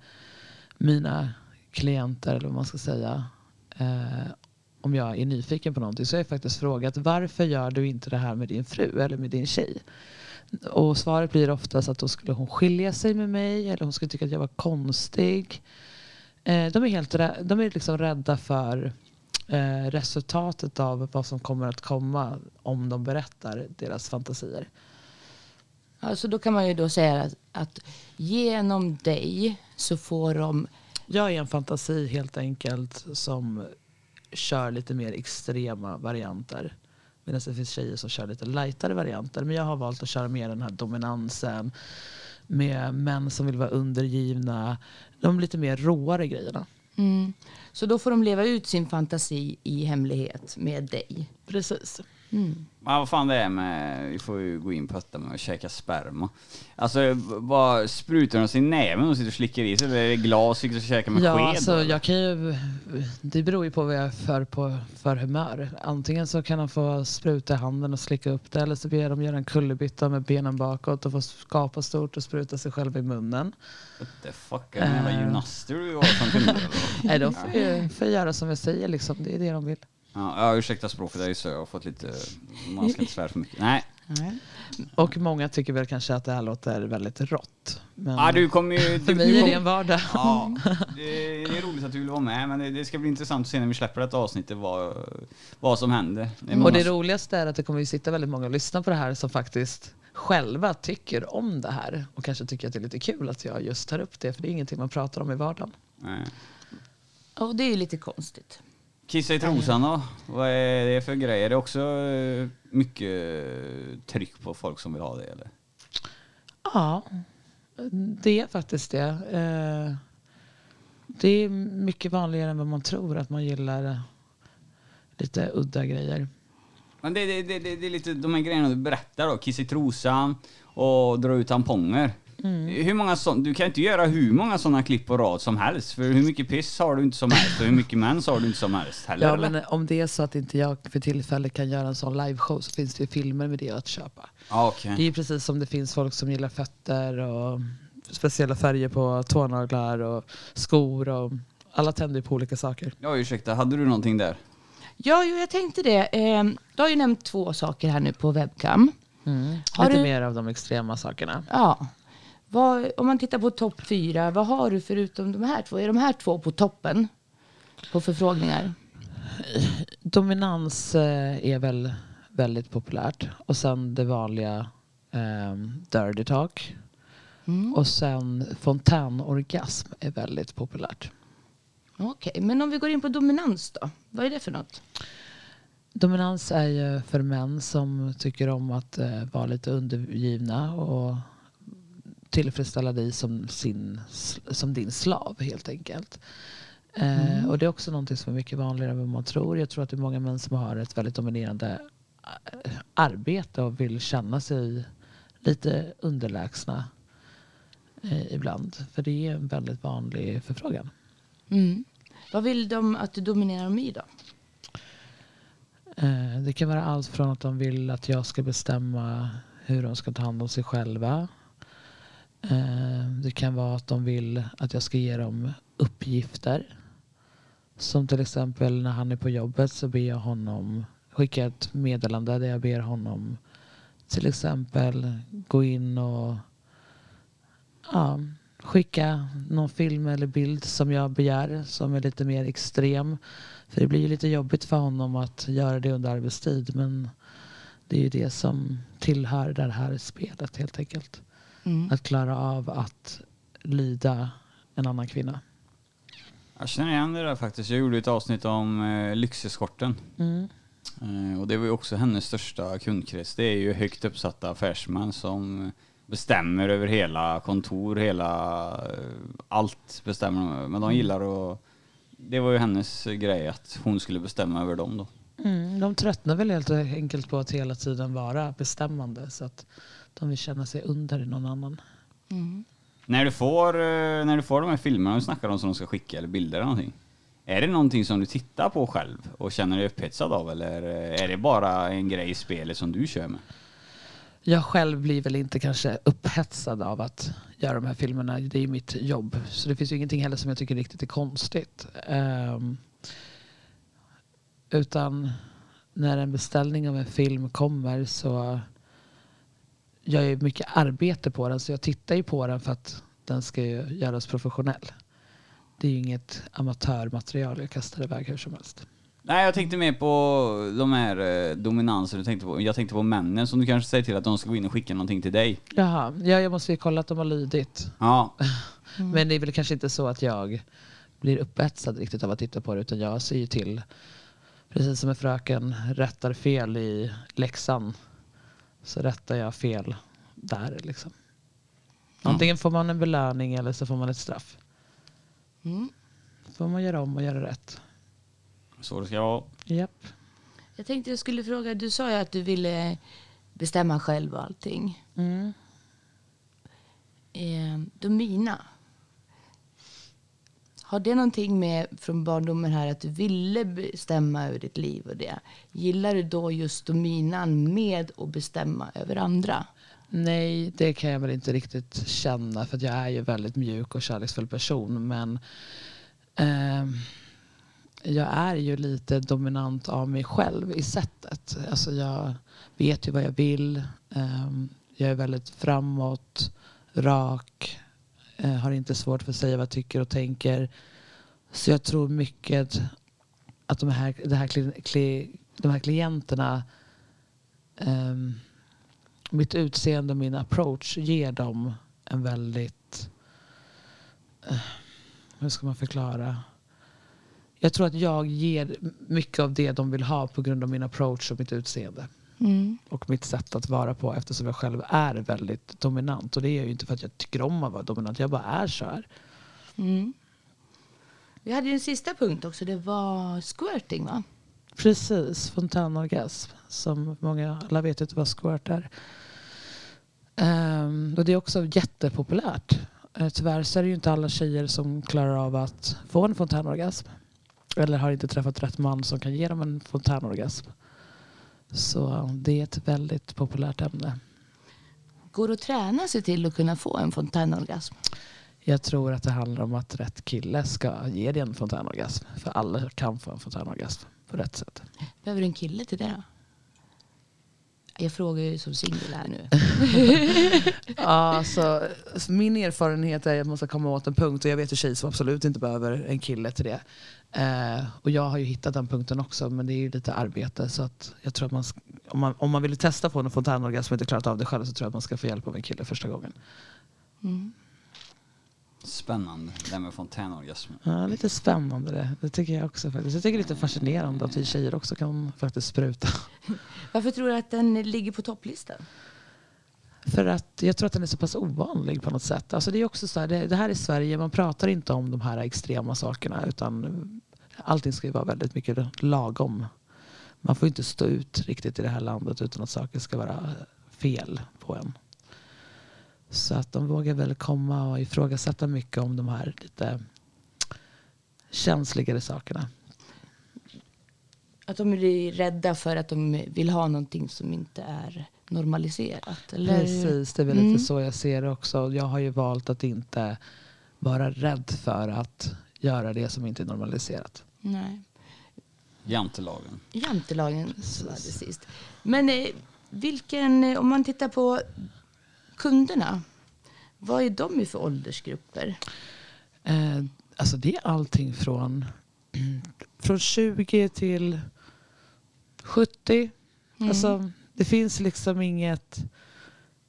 mina klienter, eller vad man ska säga, eh, om jag är nyfiken på någonting. Så har jag faktiskt frågat varför gör du inte det här med din fru eller med din tjej? Och svaret blir oftast att då skulle hon skilja sig med mig eller hon skulle tycka att jag var konstig. Eh, de är, helt de är liksom rädda för eh, resultatet av vad som kommer att komma om de berättar deras fantasier. Alltså då kan man ju då säga att, att genom dig så får de Jag är en fantasi helt enkelt som kör lite mer extrema varianter. Medan det finns tjejer som kör lite lightare varianter. Men jag har valt att köra mer den här dominansen. Med män som vill vara undergivna. De lite mer råare grejerna. Mm. Så då får de leva ut sin fantasi i hemlighet med dig. Precis. Mm. Ja, vad fan det är med, vi får ju gå in på detta med att käka sperma. Alltså, vad sprutar de sig i näven och sitter och slickar i sig? Eller är det glas, sitter och käkar med Ja, sked? alltså, eller? jag kan ju, det beror ju på vad jag är för, på, för humör. Antingen så kan de få spruta i handen och slicka upp det eller så ber de göra en kullerbytta med benen bakåt och få skapa stort och spruta sig själv i munnen. What the fuck, är det jävla Eh. gymnaster du har som? Nej, de får ju får göra som jag säger liksom. Det är det de vill. Ja, ja, ursäkta språket, jag är så jag har fått lite, man ska inte svära för mycket. Nej. Och många tycker väl kanske att det här låter väldigt rått. Men Ja, du kommer ju... för du, mig du är det en vardag. Ja, det, det är roligt att du vill vara med, men det, det ska bli intressant att se när vi släpper detta avsnittet vad, vad som händer. Det Och det roligaste är att det kommer ju sitta väldigt många och lyssna på det här som faktiskt själva tycker om det här och kanske tycker att det är lite kul att jag just tar upp det för det är ingenting man pratar om i vardagen. Nej. Och det är ju lite konstigt. Kissa i trosan då? Vad är det för grejer? Är det också eh, mycket tryck på folk som vill ha det eller? Ja, det är faktiskt det. Eh, Det är mycket vanligare än vad man tror att man gillar eh, lite udda grejer. Men det, det, det, det, det är lite de här grejerna du berättar då, kissa i trosan och dra ut tamponger. Mm. Hur många sån, du kan inte göra hur många sådana klipp på rad som helst, för hur mycket piss har du inte som helst och hur mycket mens har du inte som helst heller Ja, eller? men om det är så att inte jag för tillfället kan göra en sån liveshow så finns det ju filmer med det att köpa. Okej. Det är ju precis som det finns folk som gillar fötter och speciella färger på tånaglar och skor och alla tänder på olika saker. Ja, ursäkta, hade du någonting där? Ja, jo, jag tänkte det. Eh, du har ju nämnt två saker här nu på webcam. Har Lite du- mer av de extrema sakerna. Ja. Vad, om man tittar på topp fyra, vad har du förutom de här två? Är de här två på toppen på förfrågningar? Dominans eh, är väl väldigt populärt. Och sen det vanliga ehm, dirty talk. Mm. Och sen fontänorgasm är väldigt populärt. Okej, men om vi går in på dominans då? Vad är det för något? Dominans är ju för män som tycker om att eh, vara lite undergivna och tillfredsställa dig som, sin, som din slav helt enkelt. Eh, och det är också någonting som är mycket vanligare än vad man tror. Jag tror att det är många män som har ett väldigt dominerande eh, arbete och vill känna sig lite underlägsna eh, ibland. För det är en väldigt vanlig förfrågan. Mm. Vad vill de att du dominerar dem i då? Eh, Det kan vara allt från att de vill att jag ska bestämma hur de ska ta hand om sig själva. Eh, det kan vara att de vill att jag ska ge dem uppgifter. Som till exempel när han är på jobbet så ber jag honom skicka ett meddelande där jag ber honom till exempel gå in och ja, skicka någon film eller bild som jag begär som är lite mer extrem. För det blir ju lite jobbigt för honom att göra det under arbetstid men det är ju det som tillhör det här spelet helt enkelt. Mm. Att klara av att lyda en annan kvinna. Jag känner igen det där faktiskt. Jag gjorde ett avsnitt om eh, lyxeskorten. Mm. Eh, och det var ju också hennes största kundkrets. Det är ju högt uppsatta affärsmän som bestämmer över hela kontor, hela... eh, allt bestämmer de. Men de gillar att... Det var ju hennes grej att hon skulle bestämma över dem då. Mm, de tröttnar väl helt enkelt på att hela tiden vara bestämmande så att de vill känna sig under någon annan. Mm. När du får, eh, när du får de här filmerna du snackar om som de ska skicka eller bilder eller någonting. Är det någonting som du tittar på själv och känner dig upphetsad av eller eh, är det bara en grej i spelet som du kör med? Jag själv blir väl inte kanske upphetsad av att göra de här filmerna. Det är ju mitt jobb. Så det finns ju ingenting heller som jag tycker riktigt är konstigt. Ehm, utan när en beställning av en film kommer så gör jag ju mycket arbete på den. Så jag tittar ju på den för att den ska ju göras professionell. Det är ju inget amatörmaterial jag kastar iväg hur som helst. Nej, jag tänkte mer på de här eh, dominanser du tänkte på. Jag tänkte på männen som du kanske säger till att de ska gå in och skicka någonting till dig. Jaha, ja, jag måste ju kolla att de har lydit. Ja, Men det är väl kanske inte så att jag blir upphetsad riktigt av att titta på det utan jag ser ju till, precis som en fröken rättar fel i läxan så rättar jag fel där liksom. Antingen får man en belöning eller så får man ett straff. Mm. får man göra om och göra rätt. så det ska vara. Japp. Jag tänkte jag skulle fråga, du sa ju att du ville bestämma själv och allting. Mm. Eh, Domina. Har det någonting med från barndomen här att du ville bestämma över ditt liv och det? Gillar du då just dominan med att bestämma över andra? Nej, det kan jag väl inte riktigt känna för att jag är ju väldigt mjuk och kärleksfull person. Men eh, jag är ju lite dominant av mig själv i sättet. Alltså jag vet ju vad jag vill. Eh, jag är väldigt framåt, rak eh, har inte svårt för att säga vad jag tycker och tänker. Så jag tror mycket att de här, det här, de här klienterna ehm, mitt utseende och min approach ger dem en väldigt... eh, hur ska man förklara? Jag tror att jag ger mycket av det de vill ha på grund av min approach och mitt utseende. Mm. Och mitt sätt att vara på eftersom jag själv är väldigt dominant. Och det är ju inte för att jag tycker om att vara dominant. Jag bara är så här. Mm. Vi hade ju en sista punkt också, det var squirting va? Precis, fontänorgasm. Som många, alla vet inte vad squirt är. Ehm, och det är också jättepopulärt. Uh, tyvärr så är det ju inte alla tjejer som klarar av att få en fontänorgasm. Eller har inte träffat rätt man som kan ge dem en fontänorgasm. Så det är ett väldigt populärt ämne. Går det att träna sig till att kunna få en fontänorgasm? Jag tror att det handlar om att rätt kille ska ge dig en fontänorgasm. För alla kan få en fontänorgasm på rätt sätt. Behöver du en kille till det då? Jag frågar ju som singel här nu. Alltså, min erfarenhet är att man ska komma åt en punkt och jag vet ju tjejer som absolut inte behöver en kille till det. Eh, och jag har ju hittat den punkten också men det är ju lite arbete så att jag tror att man, om man, om man vill testa på en fontänorgasm och inte klarat av det själv så tror jag att man ska få hjälp av en kille första gången. Mm. Spännande, det här med fontänorgasm. Ja, lite spännande det. Det tycker jag också faktiskt. Jag tycker det är lite fascinerande att vi tjejer också kan faktiskt spruta. Varför tror du att den ligger på topplistan? För att jag tror att den är så pass ovanlig på något sätt. Alltså det är också så här, det, det här är Sverige, man pratar inte om de här extrema sakerna utan allting ska ju vara väldigt mycket lagom. Man får inte stå ut riktigt i det här landet utan att saker ska vara fel på en. Så att de vågar väl komma och ifrågasätta mycket om de här lite känsligare sakerna. Att de är rädda för att de vill ha någonting som inte är normaliserat? Eller? Precis, det är väl Mm. lite så jag ser det också. Jag har ju valt att inte vara rädd för att göra det som inte är normaliserat. Nej. Jantelagen. Jantelagen var det sist. Men eh, vilken, eh, om man tittar på kunderna. Vad är de i för åldersgrupper? Eh, alltså det är allting från, från 20 till 70. Alltså, det finns liksom inget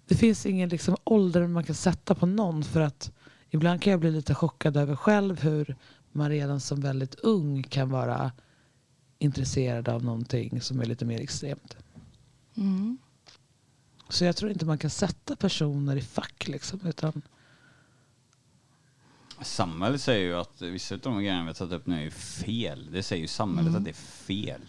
det finns ingen liksom ålder man kan sätta på någon för att ibland kan jag bli lite chockad över själv hur man redan som väldigt ung kan vara intresserad av någonting som är lite mer extremt. Mm. Så jag tror inte man kan sätta personer i fack liksom, utan Samhället säger ju att vissa av de grejerna vi har tagit upp nu är fel. Det säger ju samhället Mm. att det är fel.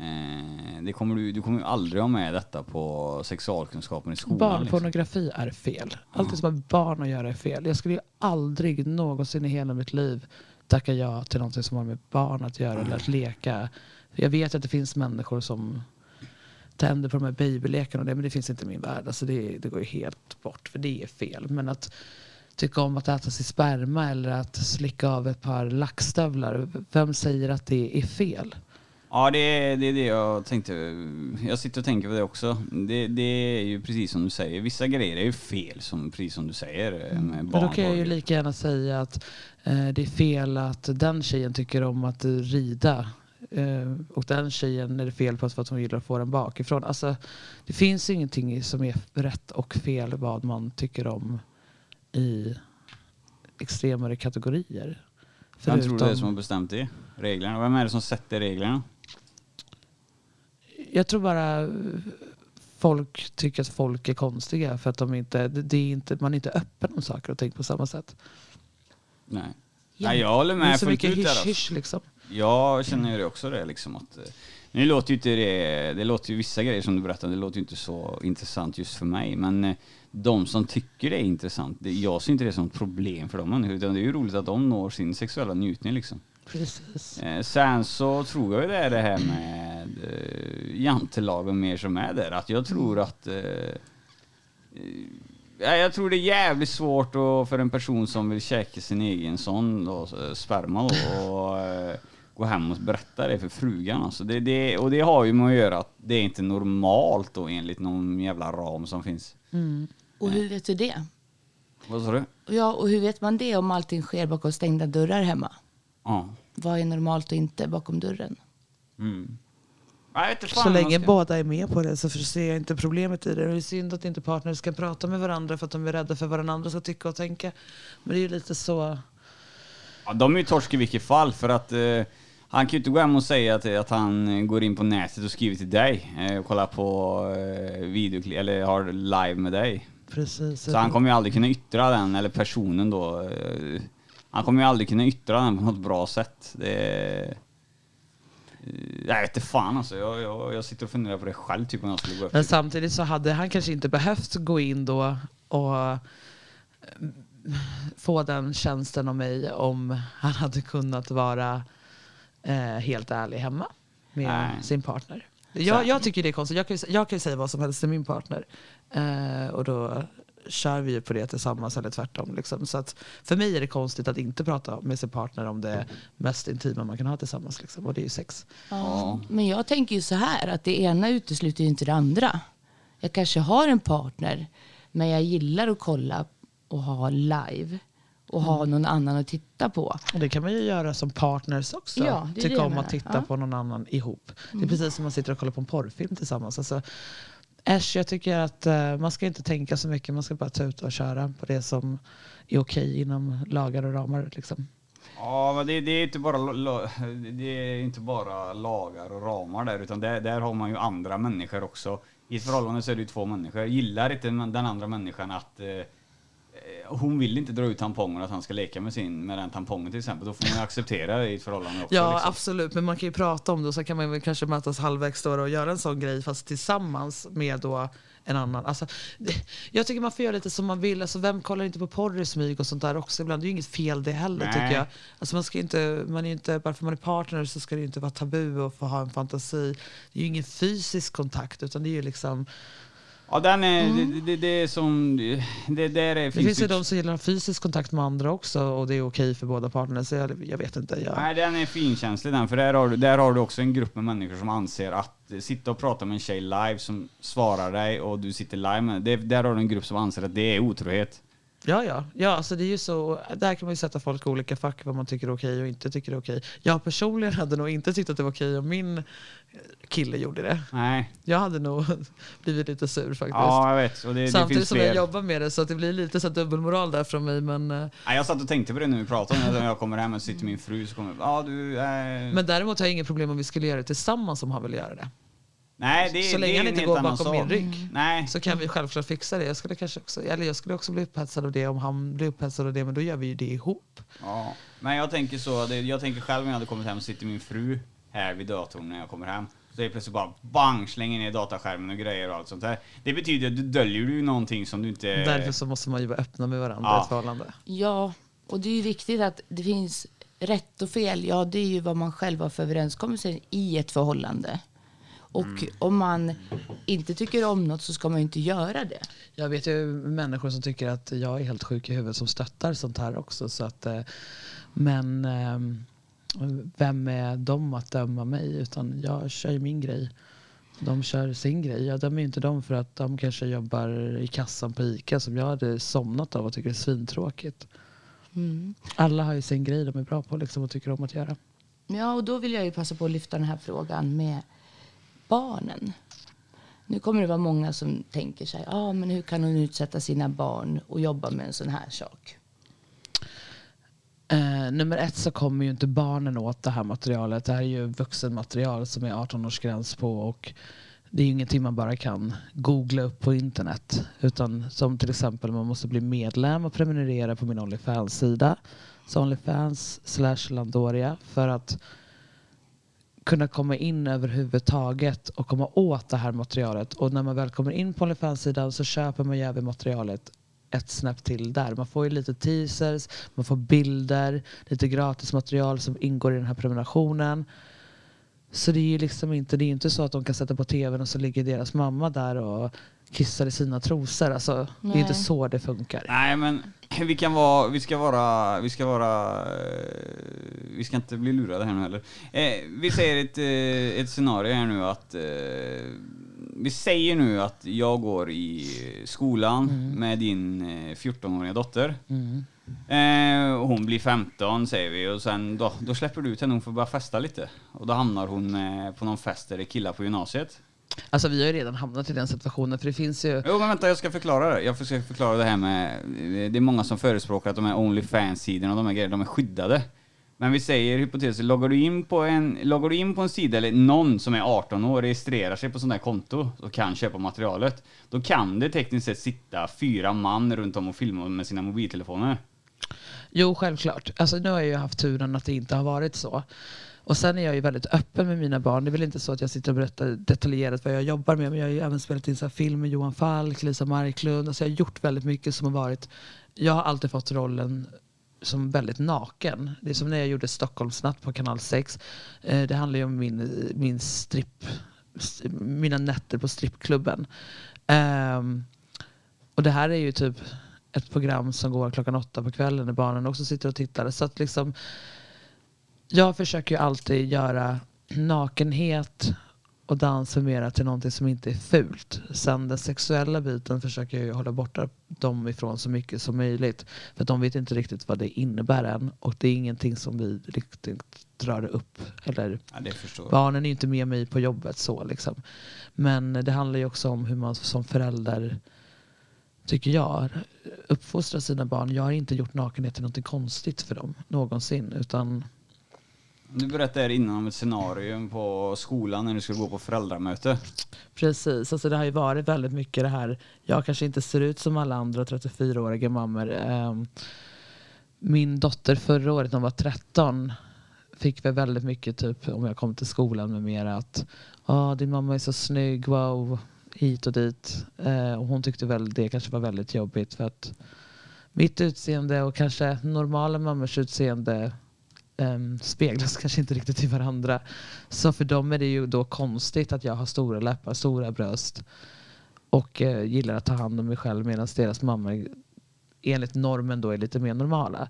Eh, det kommer du, du kommer ju aldrig ha med detta på sexualkunskapen i skolan. liksom. barnpornografi är fel. Allt som har med barn att göra är fel. Jag skulle ju aldrig någonsin i hela mitt liv tacka ja till någonting som har med barn att göra eller att leka. Jag vet att det finns människor som tänder på de här babylekarna och det, men det finns inte i min värld. Alltså det, det går ju helt bort, för det är fel. Men att tycka om att äta sin sperma eller att slicka av ett par lackstövlar, vem säger att det är fel? Ja, det är, det är det jag tänkte. Jag sitter och tänker på det också. Det, det är ju precis som du säger. Vissa grejer är ju fel, som, precis som du säger. eh, Med Men då kan jag ju lika gärna säga att eh, det är fel att den tjejen tycker om att rida. Eh, och den tjejen är det fel på för att hon gillar att få den bakifrån. Alltså, det finns ingenting som är rätt och fel vad man tycker om i extremare kategorier. Vem tror du det är som har bestämt det? Reglerna? Vem är det som sätter reglerna? Jag tror bara folk tycker att folk är konstiga för att de inte, det är inte, man är inte öppen om saker och ting på samma sätt. Nej. Ja. Nej, jag håller Det är med så mycket ut där. hysch Alltså. hysch liksom. Jag känner ju det också det liksom att eh, nu låter ju inte det, det låter ju vissa grejer som du berättade, det låter ju inte så intressant just för mig men eh, de som tycker det är intressant, det, jag ser inte det som ett problem för dem människor utan det är ju roligt att de når sin sexuella njutning liksom. Precis. Eh, sen så tror jag ju det är det här med eh, jantelagen mer som är där, att jag tror att eh, Ja, jag tror det är jävligt svårt då, för en person som vill käka sin egen sån då, sperma då, och eh, gå hem och berätta det för frugan. Alltså det, det, och det har ju med att göra att det är inte normalt då enligt någon jävla ram som finns. Och hur vet du det? Vad sa du? Ja, och hur vet man det om allting sker bakom stängda dörrar hemma? Ja. Vad är normalt och inte bakom dörren? Mm. Jag vet inte fan Så länge ska- båda är med på det så ser jag inte problemet i det. Det är synd att inte partner ska prata med varandra för att de är rädda för vad den andra ska tycka och tänka. Men det är ju lite så. Ja, de är ju torsk i vilket fall för att eh, han kan ju inte gå hem och säga att, att han går in på nätet och skriver till dig eh, och kollar på eh, videoklipp eller har live med dig. Precis. Så han kommer ju aldrig kunna yttra den, eller personen då. eh, Han kommer ju aldrig kunna yttra den på något bra sätt. Det Jag vet inte fan alltså. Jag, jag, jag sitter och funderar på det själv typ om jag skulle gå upp. Men samtidigt så hade han kanske inte behövt gå in då och få den tjänsten av mig om han hade kunnat vara eh, helt ärlig hemma med Nej. sin partner. Jag, jag tycker det är konstigt. Jag kan, ju- jag kan ju säga vad som helst till min partner. Eh, och då kör vi ju på det tillsammans eller tvärtom. Liksom. Så att för mig är det konstigt att inte prata med sin partner om det mest intima man kan ha tillsammans. Liksom. Och det är ju sex. Ja. Men jag tänker ju så här att det ena utesluter ju inte det andra. Jag kanske har en partner men jag gillar att kolla och ha live och ha någon annan att titta på. Och det kan man ju göra som partners också. Ja, det är det Tycka om att titta Ja. på någon annan ihop. Det är precis som man sitter och kollar på en porrfilm tillsammans. Alltså, äsch, jag tycker att eh, man ska inte tänka så mycket. Man ska bara ta ut och köra på det som är okej inom lagar och ramar. Liksom. Ja, men det, det, är inte bara, det är inte bara lagar och ramar där, utan där, där har man ju andra människor också. I ett förhållande så är det ju två människor. Gillar inte den andra människan att eh, hon vill inte dra ut tampongen att han ska leka med sin med den tampongen till exempel. Då får man acceptera det i ett förhållande också. Ja, liksom. absolut. Men man kan ju prata om det och så kan man väl kanske mötas halvvägs då och göra en sån grej fast tillsammans med då en annan. Alltså, jag tycker man får göra lite som man vill. Alltså, vem kollar inte på porr i smyg och sånt där också ibland? Det är ju inget fel det heller Nej. tycker jag. Alltså, man ska inte, man är inte, bara för man är partner så ska det ju inte vara tabu att få ha en fantasi. Det är ju ingen fysisk kontakt utan det är ju liksom Ja, den är, det, det, det är som, det där är, Det finns ju de som gillar fysisk kontakt med andra också och det är okej för båda parterna. Så jag, jag vet inte. Jag, Nej, den är finkänslig den, för där har, du, där har du också en grupp med människor som anser att sitta och prata med en tjej live som svarar dig och du sitter live med det, Där har du en grupp som anser att det är otrohet. Ja, ja. ja alltså det är ju så, där kan man ju sätta folk i olika fack vad man tycker är okej och inte tycker är okej. Jag personligen hade nog inte tyckt att det var okej om min kille gjorde det. Nej. Jag hade nog blivit lite sur faktiskt. Ja, jag vet. Och det, det Samtidigt finns som fler. jag jobbar med det så att det blir lite så dubbelmoral där från mig. Men, eh, Nej, jag satt och tänkte på det när vi pratade om det. När jag kommer hem och sitter min fru så kommer ja du... Eh... men däremot har jag inget problem om vi skulle göra det tillsammans om han vill göra det. Nej, det, så det länge är han inte helt går bakom min rygg. Nej. Så kan vi självklart fixa det. Jag skulle, kanske också, eller jag skulle också bli upphetsad av det om han blir upphetsad av det. Men då gör vi ju det ihop. Ja. Men jag tänker så, det, jag tänker själv när jag hade kommit hem och sitter min fru här vid datorn när jag kommer hem. Så är det plötsligt bara bang, slänger ner dataskärmen och grejer och allt sånt här. Det betyder att du döljer ju någonting som du inte... Därför så måste man ju vara öppna med varandra Ja. i ett förhållande. Ja, och det är ju viktigt att det finns rätt och fel. Ja, det är ju vad man själv har för överenskommelser i ett förhållande. Och om man inte tycker om något så ska man ju inte göra det. Jag vet ju människor som tycker att jag är helt sjuk i huvudet som stöttar sånt här också. Så att, eh, men ehm, vem är de att döma mig? Utan jag kör ju min grej. De kör sin grej. Jag dömer ju inte dem för att de kanske jobbar i kassan på ICA som jag hade somnat av och tycker är svintråkigt. Mm. Alla har ju sin grej de är bra på liksom, och tycker om att göra. Ja, och då vill jag ju passa på att lyfta den här frågan med barnen. Nu kommer det vara många som tänker sig, ja ah, men hur kan hon utsätta sina barn och jobba med en sån här sak? Eh, nummer ett så kommer ju inte barnen åt det här materialet. Det här är ju vuxenmaterial som är 18-årsgräns på och det är ju ingenting man bara kan googla upp på internet. Utan som till exempel man måste bli medlem och prenumerera på min Onlyfans-sida. Så Onlyfans slash Landoria för att kunna komma in överhuvudtaget och komma åt det här materialet. Och när man väl kommer in på Onlyfans-sidan så köper man ju även materialet ett snäpp till där. Man får ju lite teasers, man får bilder, lite gratis material som ingår i den här prenumerationen. Så det är ju liksom inte, det är inte så att de kan sätta på tvn och så ligger deras mamma där och kissar i sina trosor. Alltså, det är inte så det funkar. Nej men vi kan vara, vi ska vara, vi ska vara, eh, vi ska inte bli lurade här nu heller. Eh, vi säger ett, eh, ett scenario här nu att, eh, vi säger nu att jag går i skolan med din eh, 14-åriga dotter. Mm. Eh, hon blir 15 säger vi och sen då, då släpper du ut henne, hon får börja festa lite. Och då hamnar hon eh, på någon fest där det är killar på gymnasiet. Alltså vi har ju redan hamnat i den situationen för det finns ju Jo men vänta, jag ska förklara det. Jag ska förklara det här med, det är många som förespråkar att de här Onlyfans-sidorna och de här grejerna, de är skyddade. Men vi säger hypotetiskt, loggar du in på en, loggar du in på en sida eller någon som är 18 år registrerar sig på sånt där konto och kan köpa materialet, då kan det tekniskt sett sitta fyra man runt om och filma med sina mobiltelefoner. Jo, självklart. Alltså, nu har jag ju haft turen att det inte har varit så. Och sen är jag ju väldigt öppen med mina barn. Det är väl inte så att jag sitter och berättar detaljerat vad jag jobbar med. Men jag har ju även spelat in så här film med Johan Falk, Lisa Marklund. Alltså jag har gjort väldigt mycket som har varit... Jag har alltid fått rollen som väldigt naken. Det är som när jag gjorde Stockholmsnatt på kanal 6. Eh, det handlar ju om min, min strip, mina nätter på strippklubben. Ehm, och det här är ju typ ett program som går klockan åtta på kvällen när barnen också sitter och tittar. Så att liksom, jag försöker ju alltid göra nakenhet och dans mera till någonting som inte är fult. Sen den sexuella biten försöker jag ju hålla borta dem ifrån så mycket som möjligt. För de vet inte riktigt vad det innebär än. Och det är ingenting som vi riktigt drar upp. Eller Ja. Barnen är ju inte med mig på jobbet så liksom. Men det handlar ju också om hur man som förälder, tycker jag, uppfostrar sina barn. Jag har inte gjort nakenhet till något konstigt för dem någonsin. Utan du berättade här innan om ett scenario på skolan när du skulle gå på föräldramöte. precis, alltså det har ju varit väldigt mycket det här. Jag kanske inte ser ut som alla andra 34-åriga mammor. Ehm, min dotter förra året när hon var 13 fick väl väldigt mycket typ om jag kom till skolan med mera, att ah, din mamma är så snygg, wow, hit och dit. Ehm, och hon tyckte väl det kanske var väldigt jobbigt för att mitt utseende och kanske normala mammors utseende um, speglas kanske inte riktigt i varandra. Så för dem är det ju då konstigt att jag har stora läppar, stora bröst och uh, gillar att ta hand om mig själv medan deras mammor enligt normen då är lite mer normala.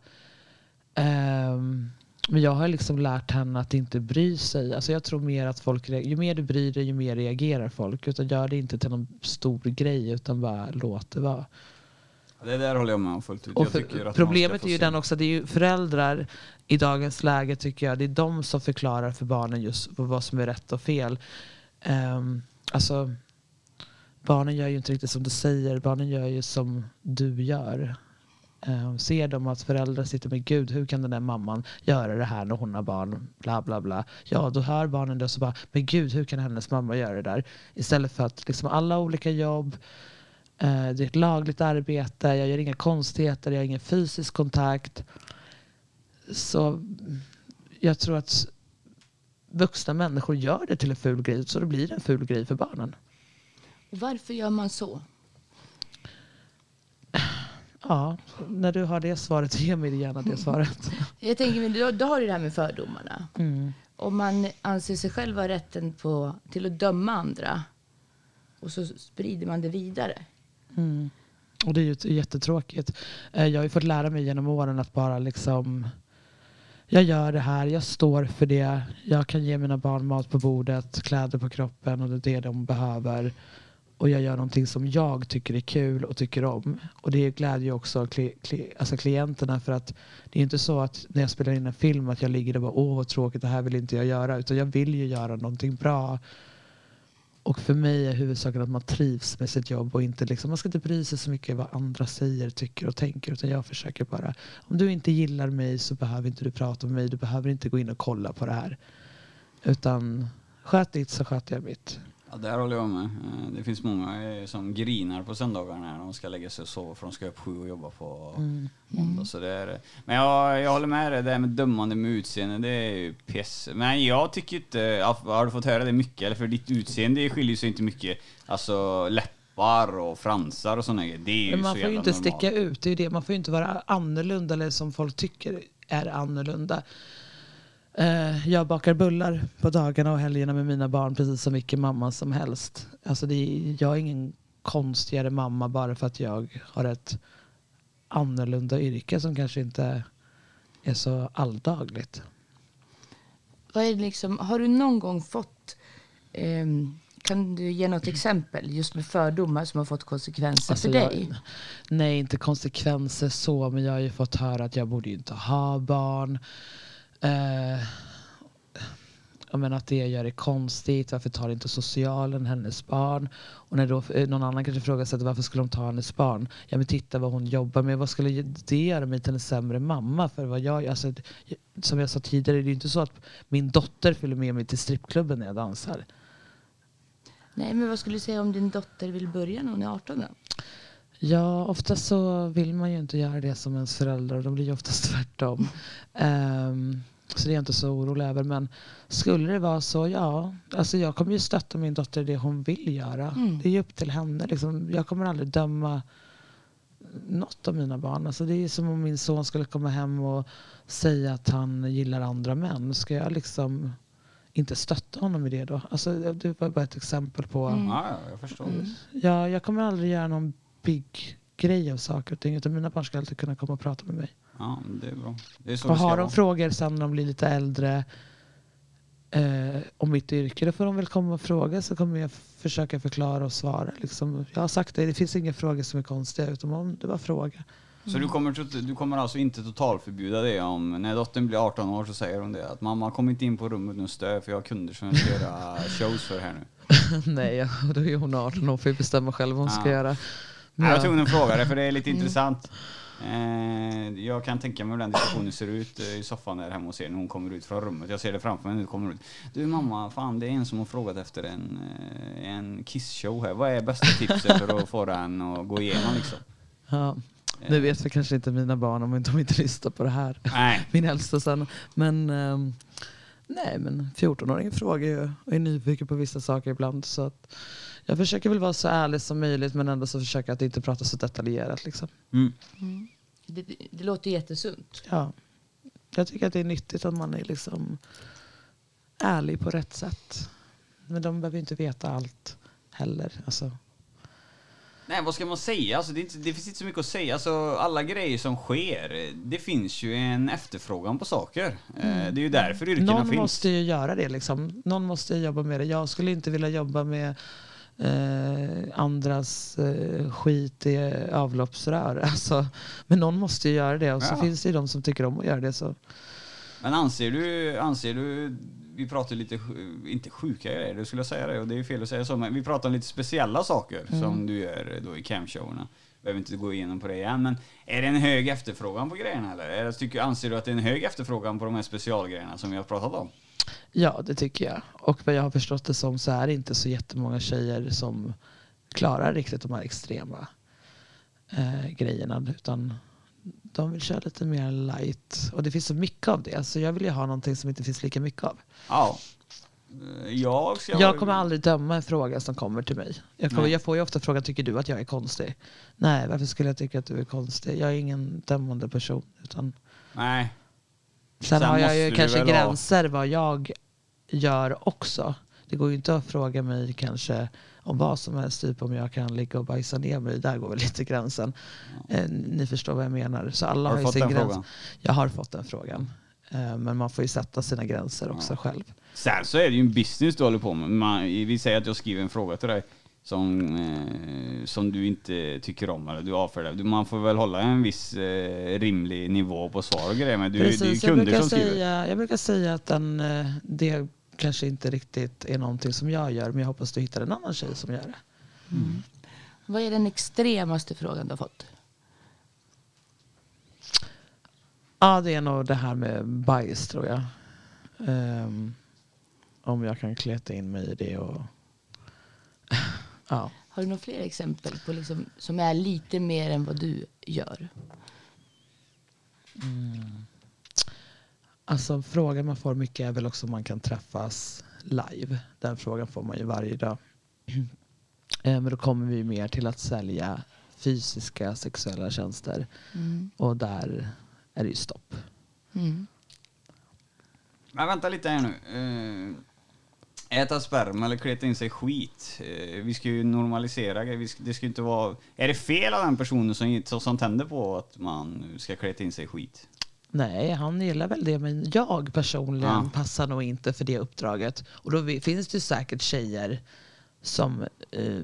Um, men jag har liksom lärt henne att inte bry sig. Alltså jag tror mer att folk, ju mer du bryr dig ju mer reagerar folk. Utan gör det inte till någon stor grej utan bara låt det vara. Det där håller jag med om fullt ut. Och för, problemet är ju den också, det är ju föräldrar i dagens läge tycker jag, det är de som förklarar för barnen just vad som är rätt och fel. Um, alltså, barnen gör ju inte riktigt som du säger, barnen gör ju som du gör. Ehm, ser de att föräldrar sitter med Gud, hur kan den där mamman göra det här när hon har barn? Bla bla bla. Ja, då hör barnen det och så bara, men Gud, hur kan hennes mamma göra det där? Istället för att liksom alla olika jobb, det är ett lagligt arbete, jag gör inga konstigheter, jag har ingen fysisk kontakt. Så jag tror att vuxna människor gör det till en ful grej, så det blir en ful grej för barnen. Varför gör man så? Ja, när du har det svaret, ge mig gärna det svaret. Jag tänker, då, då har du det här med fördomarna. Mm. Om man anser sig själv ha rätten på, till att döma andra och så sprider man det vidare. Mm. Och det är ju jättetråkigt. Eh, jag har ju fått lära mig genom åren att bara liksom jag gör det här, jag står för det. Jag kan ge mina barn mat på bordet, kläder på kroppen och det är det de behöver. Och jag gör någonting som jag tycker är kul och tycker om. Och det glädjer ju också kli, kli, alltså klienterna för att det är inte så att när jag spelar in en film att jag ligger där och bara åh vad tråkigt, det här vill inte jag göra. Utan jag vill ju göra någonting bra. Och för mig är huvudsaken att man trivs med sitt jobb och inte liksom, man ska inte bry sig så mycket vad andra säger, tycker och tänker. Utan jag försöker bara, om du inte gillar mig så behöver inte du prata med mig. Du behöver inte gå in och kolla på det här. Utan sköt ditt så sköter jag mitt. Ja, där håller jag med. Eh, Det finns många eh, som grinar på söndagarna när de ska lägga sig och sova för de ska upp sju och jobba på måndag. Så det är, men jag, jag håller med dig, det här med dömande med utseende, det är ju piss. Men jag tycker inte, har du fått höra det mycket? Eller för ditt utseende skiljer sig inte mycket. Alltså läppar och fransar och sådana grejer. Det är ju Men man så får ju inte normalt. sticka ut. Det är ju det. Man får ju inte vara annorlunda eller som folk tycker är annorlunda. Eh, Jag bakar bullar på dagarna och helgerna med mina barn precis som vilken mamma som helst. Alltså det är, jag är ingen konstigare mamma bara för att jag har ett annorlunda yrke som kanske inte är så alldagligt. Vad är liksom, har du någon gång fått, ehm, kan du ge något exempel just med fördomar som har fått konsekvenser Alltså för jag- dig? Nej, inte konsekvenser så, men jag har ju fått höra att jag borde ju inte ha barn. Eh, jag menar att det gör det konstigt. Varför tar inte socialen hennes barn? Och när då eh, någon annan kanske sig varför skulle de ta hennes barn? Ja men titta vad hon jobbar med. Vad skulle det göra mig till en sämre mamma? För vad jag, alltså, som jag sa tidigare, det är ju inte så att min dotter följer med mig till strippklubben när jag dansar. Nej, men vad skulle du säga om din dotter vill börja när hon är 18 då? Ja, ofta så vill man ju inte göra det som ens föräldrar. De blir ju oftast tvärtom. Ehm, så det är jag inte så orolig över. Men skulle det vara så, ja. Alltså jag kommer ju stötta min dotter i det hon vill göra. Mm. Det är ju upp till henne. Liksom. Jag kommer aldrig döma något av mina barn. Alltså det är som om min son skulle komma hem och säga att han gillar andra män. Ska jag liksom inte stötta honom i det då? Alltså, det var bara ett exempel på Mm. Ja, ja, jag förstår. Ja, jag kommer aldrig göra någon big grej av saker och ting. Utan mina barn ska alltid kunna komma och prata med mig. Ja, men det är bra. Det är så Och ska har de vara. frågor sen när de blir lite äldre eh, om mitt yrke, då får de väl komma och fråga så kommer jag försöka förklara och svara. Liksom. Jag har sagt det, det finns inga frågor som är konstiga utan om det var fråga. Så du kommer, du kommer alltså inte totalförbjuda det om, när dottern blir 18 år så säger hon det att mamma kom inte in på rummet nu stör för jag har kunder som jag ska göra shows för här nu. Nej, då är hon 18 och får bestämma själv vad hon ska Ja. göra. Nej, jag var Ja. tvungen att fråga det för det är lite intressant. Eh, jag kan tänka mig hur den diskussionen ser ut eh, i soffan där hemma hos er när hon kommer ut från rummet. Jag ser det framför mig när du kommer ut. Du mamma, fan det är en som har frågat efter en, eh, en kissshow här. Vad är bästa tipset för att få den att gå igenom liksom? Ja. Nu vet vi kanske inte mina barn om de inte lyssnar på det här. Nej. min äldsta sen. Men ehm, nej, men 14-åringen frågar ju och är nyfiken på vissa saker ibland. Så att jag försöker väl vara så ärlig som möjligt men ändå så försöker att inte prata så detaljerat. Liksom. Mm. Det, det, det låter jättesunt. Ja. Jag tycker att det är nyttigt att man är liksom ärlig på rätt sätt. Men de behöver inte veta allt heller. Alltså, Nej, vad ska man säga? Alltså, det, inte, det finns inte så mycket att säga. Alltså, alla grejer som sker, det finns ju en efterfrågan på saker. Eh, Det är ju därför yrkena någon finns. måste ju göra det. Liksom. Någon måste jobba med det. Jag skulle inte vilja jobba med eh, andras eh, skit i avloppsrör. Alltså, men någon måste ju göra det och så Ja. finns det ju de som tycker om att göra det. Så. Men anser du, anser du, vi pratar lite, inte sjuka grejer, du skulle säga det och det är fel att säga så, men vi pratar om lite speciella saker som du gör då i camshowerna. Behöver inte gå igenom på det igen, men är det en hög efterfrågan på grejerna eller? Tycker, anser du att det är en hög efterfrågan på de här specialgrejerna som vi har pratat om? Ja, det tycker jag. Och vad jag har förstått det som så är det inte så jättemånga tjejer som klarar riktigt de här extrema eh, grejerna. Utan de vill köra lite mer light. Och det finns så mycket av det. Så jag vill ju ha någonting som inte finns lika mycket av. Ja. Eh, Jag. Jag kommer aldrig döma en fråga som kommer till mig. Jag, kommer, jag får ju ofta frågan, tycker du att jag är konstig? Nej, varför skulle jag tycka att du är konstig? Jag är ingen dömande person. Utan Nej. Sen, Sen har jag ju kanske väl ha- gränser vad jag gör också. Det går ju inte att fråga mig kanske om vad som helst, typ om jag kan ligga och bajsa ner mig. Där går väl lite gränsen. Eh, ni förstår vad jag menar. Så alla Har har, du ju fått sin den gräns. frågan? Jag har fått den frågan. Eh, men man får ju sätta sina gränser också själv. Sen så är det ju en business du håller på med. Man, vi säger att jag skriver en fråga till dig som, eh, som du inte tycker om eller du avfärdar. Du- Man får väl hålla en viss eh, rimlig nivå på svar och grejer. Men du, det är ju Precis, jag kunder brukar, som skriver. säga, jag brukar säga att den, eh, det kanske inte riktigt är någonting som jag gör. Men jag hoppas du hittar en annan tjej som gör det. Vad är den extremaste frågan du har fått? Ja, det är nog det här med bajs tror jag. Ehm, om jag kan kleta in mig i det och... ja. Har du några fler exempel på liksom, som är lite mer än vad du gör? Alltså frågan man får mycket är väl också om man kan träffas live. Den frågan får man ju varje dag. Eh, Men då kommer vi mer till att sälja fysiska sexuella tjänster. Mm. Och där är det ju stopp. Mm. Men vänta lite här nu. Äta sperma eller kleta in sig skit. Eh, vi ska ju normalisera det ska inte vara... Är det fel av den personen som, som, tänder på att man ska kleta in sig skit? Nej, han gillar väl det men jag personligen Ja. passar nog inte för det uppdraget. Och då finns det säkert tjejer som eh,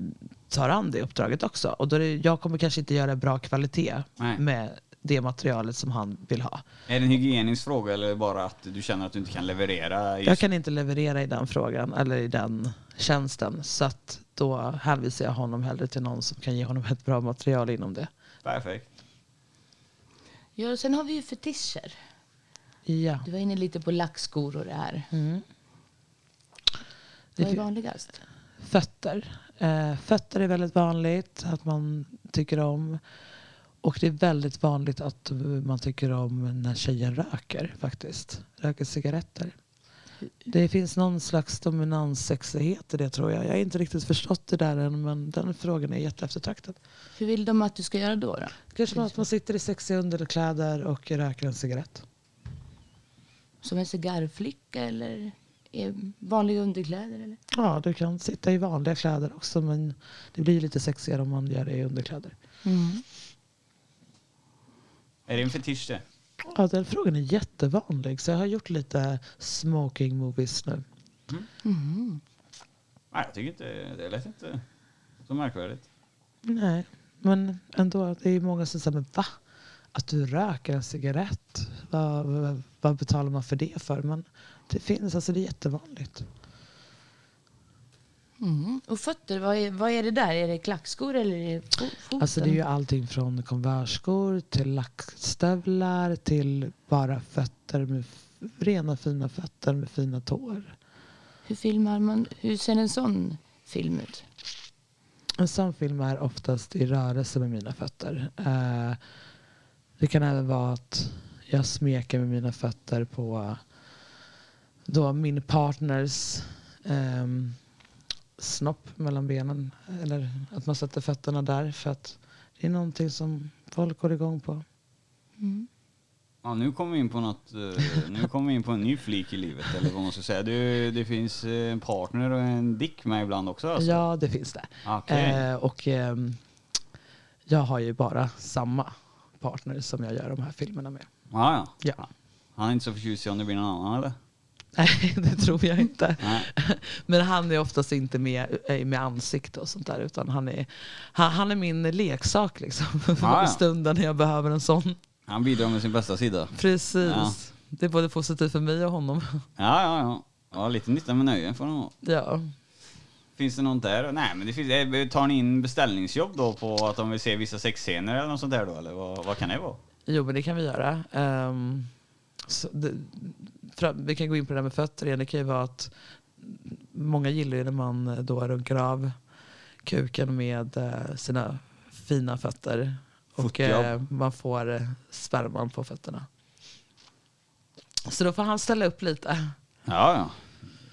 tar an det uppdraget också. Och då det, jag kommer kanske inte göra bra kvalitet Nej. med det materialet som han vill ha. Är det en hygienisk fråga eller bara att du känner att du inte kan leverera? Just... Jag kan inte leverera i den frågan eller i den tjänsten. Så att då hänvisar jag honom hellre till någon som kan ge honom ett bra material inom det. Perfekt. Ja, och sen har vi ju fetischer. Ja. Du var inne lite på lackskor och det här. Mm. Det Vad är vanligast? Fötter. Eh, fötter är väldigt vanligt att man tycker om. Och det är väldigt vanligt att man tycker om när tjejen röker faktiskt. Röker cigaretter. Det finns någon slags dominanssexighet i det tror jag. Jag har inte riktigt förstått det där än men den frågan är jätteeftertraktad. Hur vill de att du ska göra då? då? Kanske att man sitter i sexiga underkläder och röker en cigarett. Som en cigarrflicka eller i vanliga underkläder? Eller? Ja, du kan sitta i vanliga kläder också men det blir lite sexigare om man gör det i underkläder. Mm. Är det en fetisch det? Ja, den frågan är jättevanlig. Så jag har gjort lite smoking movies nu. Mm. Nej, jag tycker inte... Det lät inte så märkvärdigt. Nej, men ändå. Det är många som säger, men va? Att du röker en cigarett? Vad, vad, vad betalar man för det för? Men det finns, alltså det är jättevanligt. Mm. Och fötter, vad är, vad är det där? Är det klackskor eller är det fo- foten? Alltså det är ju allting från konversskor till lackstövlar till bara fötter med rena fina fötter med fina tår. Hur filmar man? Hur ser en sån film ut? En sån film är oftast i rörelse med mina fötter. Eh, det kan även vara att jag smeker med mina fötter på då min partners ehm, snopp mellan benen. Eller att man sätter fötterna där för att det är någonting som folk går igång på. Mm. Ja, nu kommer vi in på något, eh, nu kommer vi in på en ny flik i livet eller vad man ska säga. Det, det finns eh, en partner och en dick med ibland också alltså? Ja, det finns det. Okej. Eh, och ehm, jag har ju bara samma partner som jag gör de här filmerna med. Ja, ja. Ja. Han är inte så förtjust i om det blir någon annan eller? Nej, det tror jag inte. Nej. Men han är oftast inte med, eh, med ansikte och sånt där. Utan han är, han, han är min leksak liksom. Ja, ja. Stunden när jag behöver en sån. Han bidrar med sin bästa sida. Precis. Ja. Det är både positivt för mig och honom. Ja, ja, ja. Ja, lite nytta med nöjen får han ha. Ja. Finns det något där? Nej, men det finns, eh, tar ni in beställningsjobb då på att de vill se vissa sexscener eller något sånt där då? Eller vad, vad kan det vara? Jo, men det kan vi göra. Så det, vi kan gå in på det där med fötter igen. Det kan ju vara att många gillar ju när man då runkar av kuken med eh, sina fina fötter. Och eh, man får eh, sperman på fötterna. Så då får han ställa upp lite. Ja, ja.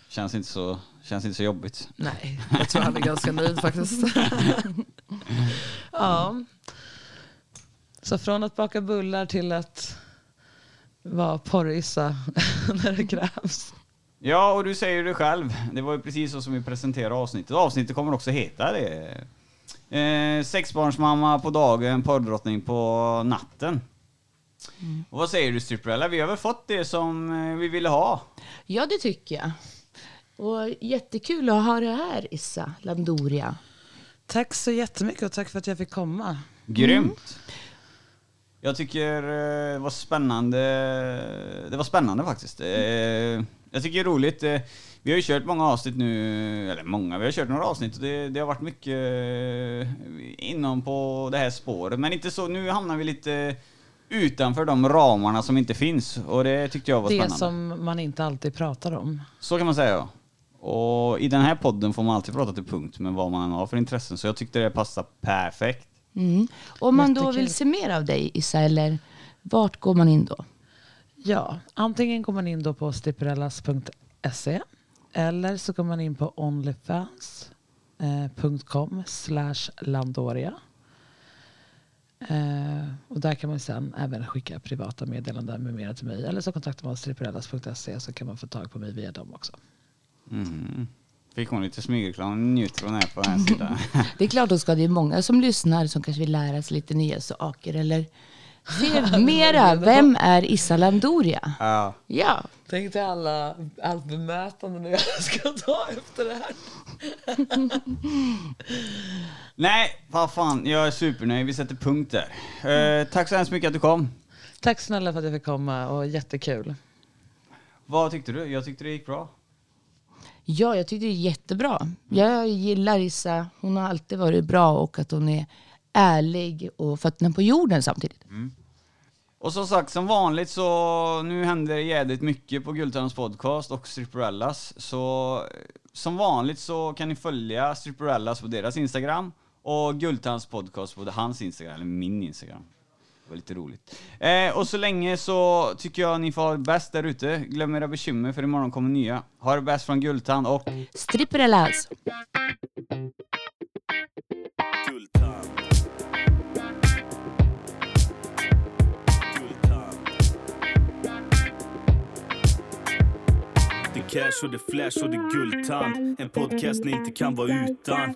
Känns inte så, känns inte så jobbigt. Nej, jag tror han är ganska nöjd faktiskt. ja. Så från att baka bullar till att vara porrissa när det krävs. Ja, och du säger det själv. Det var ju precis så som vi presenterade avsnittet. Avsnittet kommer också heta det. Eh, sexbarnsmamma på dagen, porrdrottning på natten. Och vad säger du Stripperella? Vi har väl fått det som eh, vi ville ha? Ja, det tycker jag. Och jättekul att ha det här, Issa Landoria. Tack så jättemycket och tack för att jag fick komma. Grymt! Jag tycker eh, det var spännande. Det var spännande faktiskt. Eh, Jag tycker det är roligt. Eh, Vi har ju kört många avsnitt nu, eller många, vi har kört några avsnitt och det, det har varit mycket eh, inom på det här spåret. Men inte så, nu hamnar vi lite utanför de ramarna som inte finns och det tyckte jag var Det spännande. som man inte alltid pratar om. Så kan man säga. Och i den här podden får man alltid prata till punkt med vad man har för intressen, så jag tyckte det passade perfekt. Mm. Om man då Jättekul. vill se mer av dig, Issa, eller vart går man in då? Ja, antingen går man in då på stripperellas.se eller så går man in på onlyfans.com slash landoria. Eh, och där kan man sen även skicka privata meddelanden med mera till mig. Eller så kontaktar man stripperellas.se så kan man få tag på mig via dem också. Mhm. Fick hon lite smygreklam, njuter hon här på den här sidan. Det är klart att ska det är många som lyssnar som kanske vill lära sig lite nya saker eller se mera. Vem är Issa Landoria? ja. Ja, Tänk dig alla, allt bemötande nu jag ska ta efter det här. Nej, vad fan, jag är supernöjd. Vi sätter punkt där. Eh, tack så hemskt mycket att du kom. Tack snälla för att jag fick komma och jättekul. Vad tyckte du? Jag tyckte det gick bra ja jag tyckte det är jättebra. Jag gillar Issa. Hon har alltid varit bra och att hon är ärlig och fötterna på jorden samtidigt. Mm. Och som sagt, som vanligt så nu händer det jädrigt mycket på Guldtörnens podcast och Stripperellas. Så eh, som vanligt så kan ni följa Stripperellas på deras Instagram och Guldtörnens podcast på hans Instagram, eller min Instagram. Det var lite roligt. Eh, och så länge så tycker jag ni får ha det bäst där ute. Glöm era bekymmer för imorgon kommer nya. Ha det bäst från Guldtand och Stripperellas. Cash och det flash och det guldtand. En podcast ni inte kan vara utan.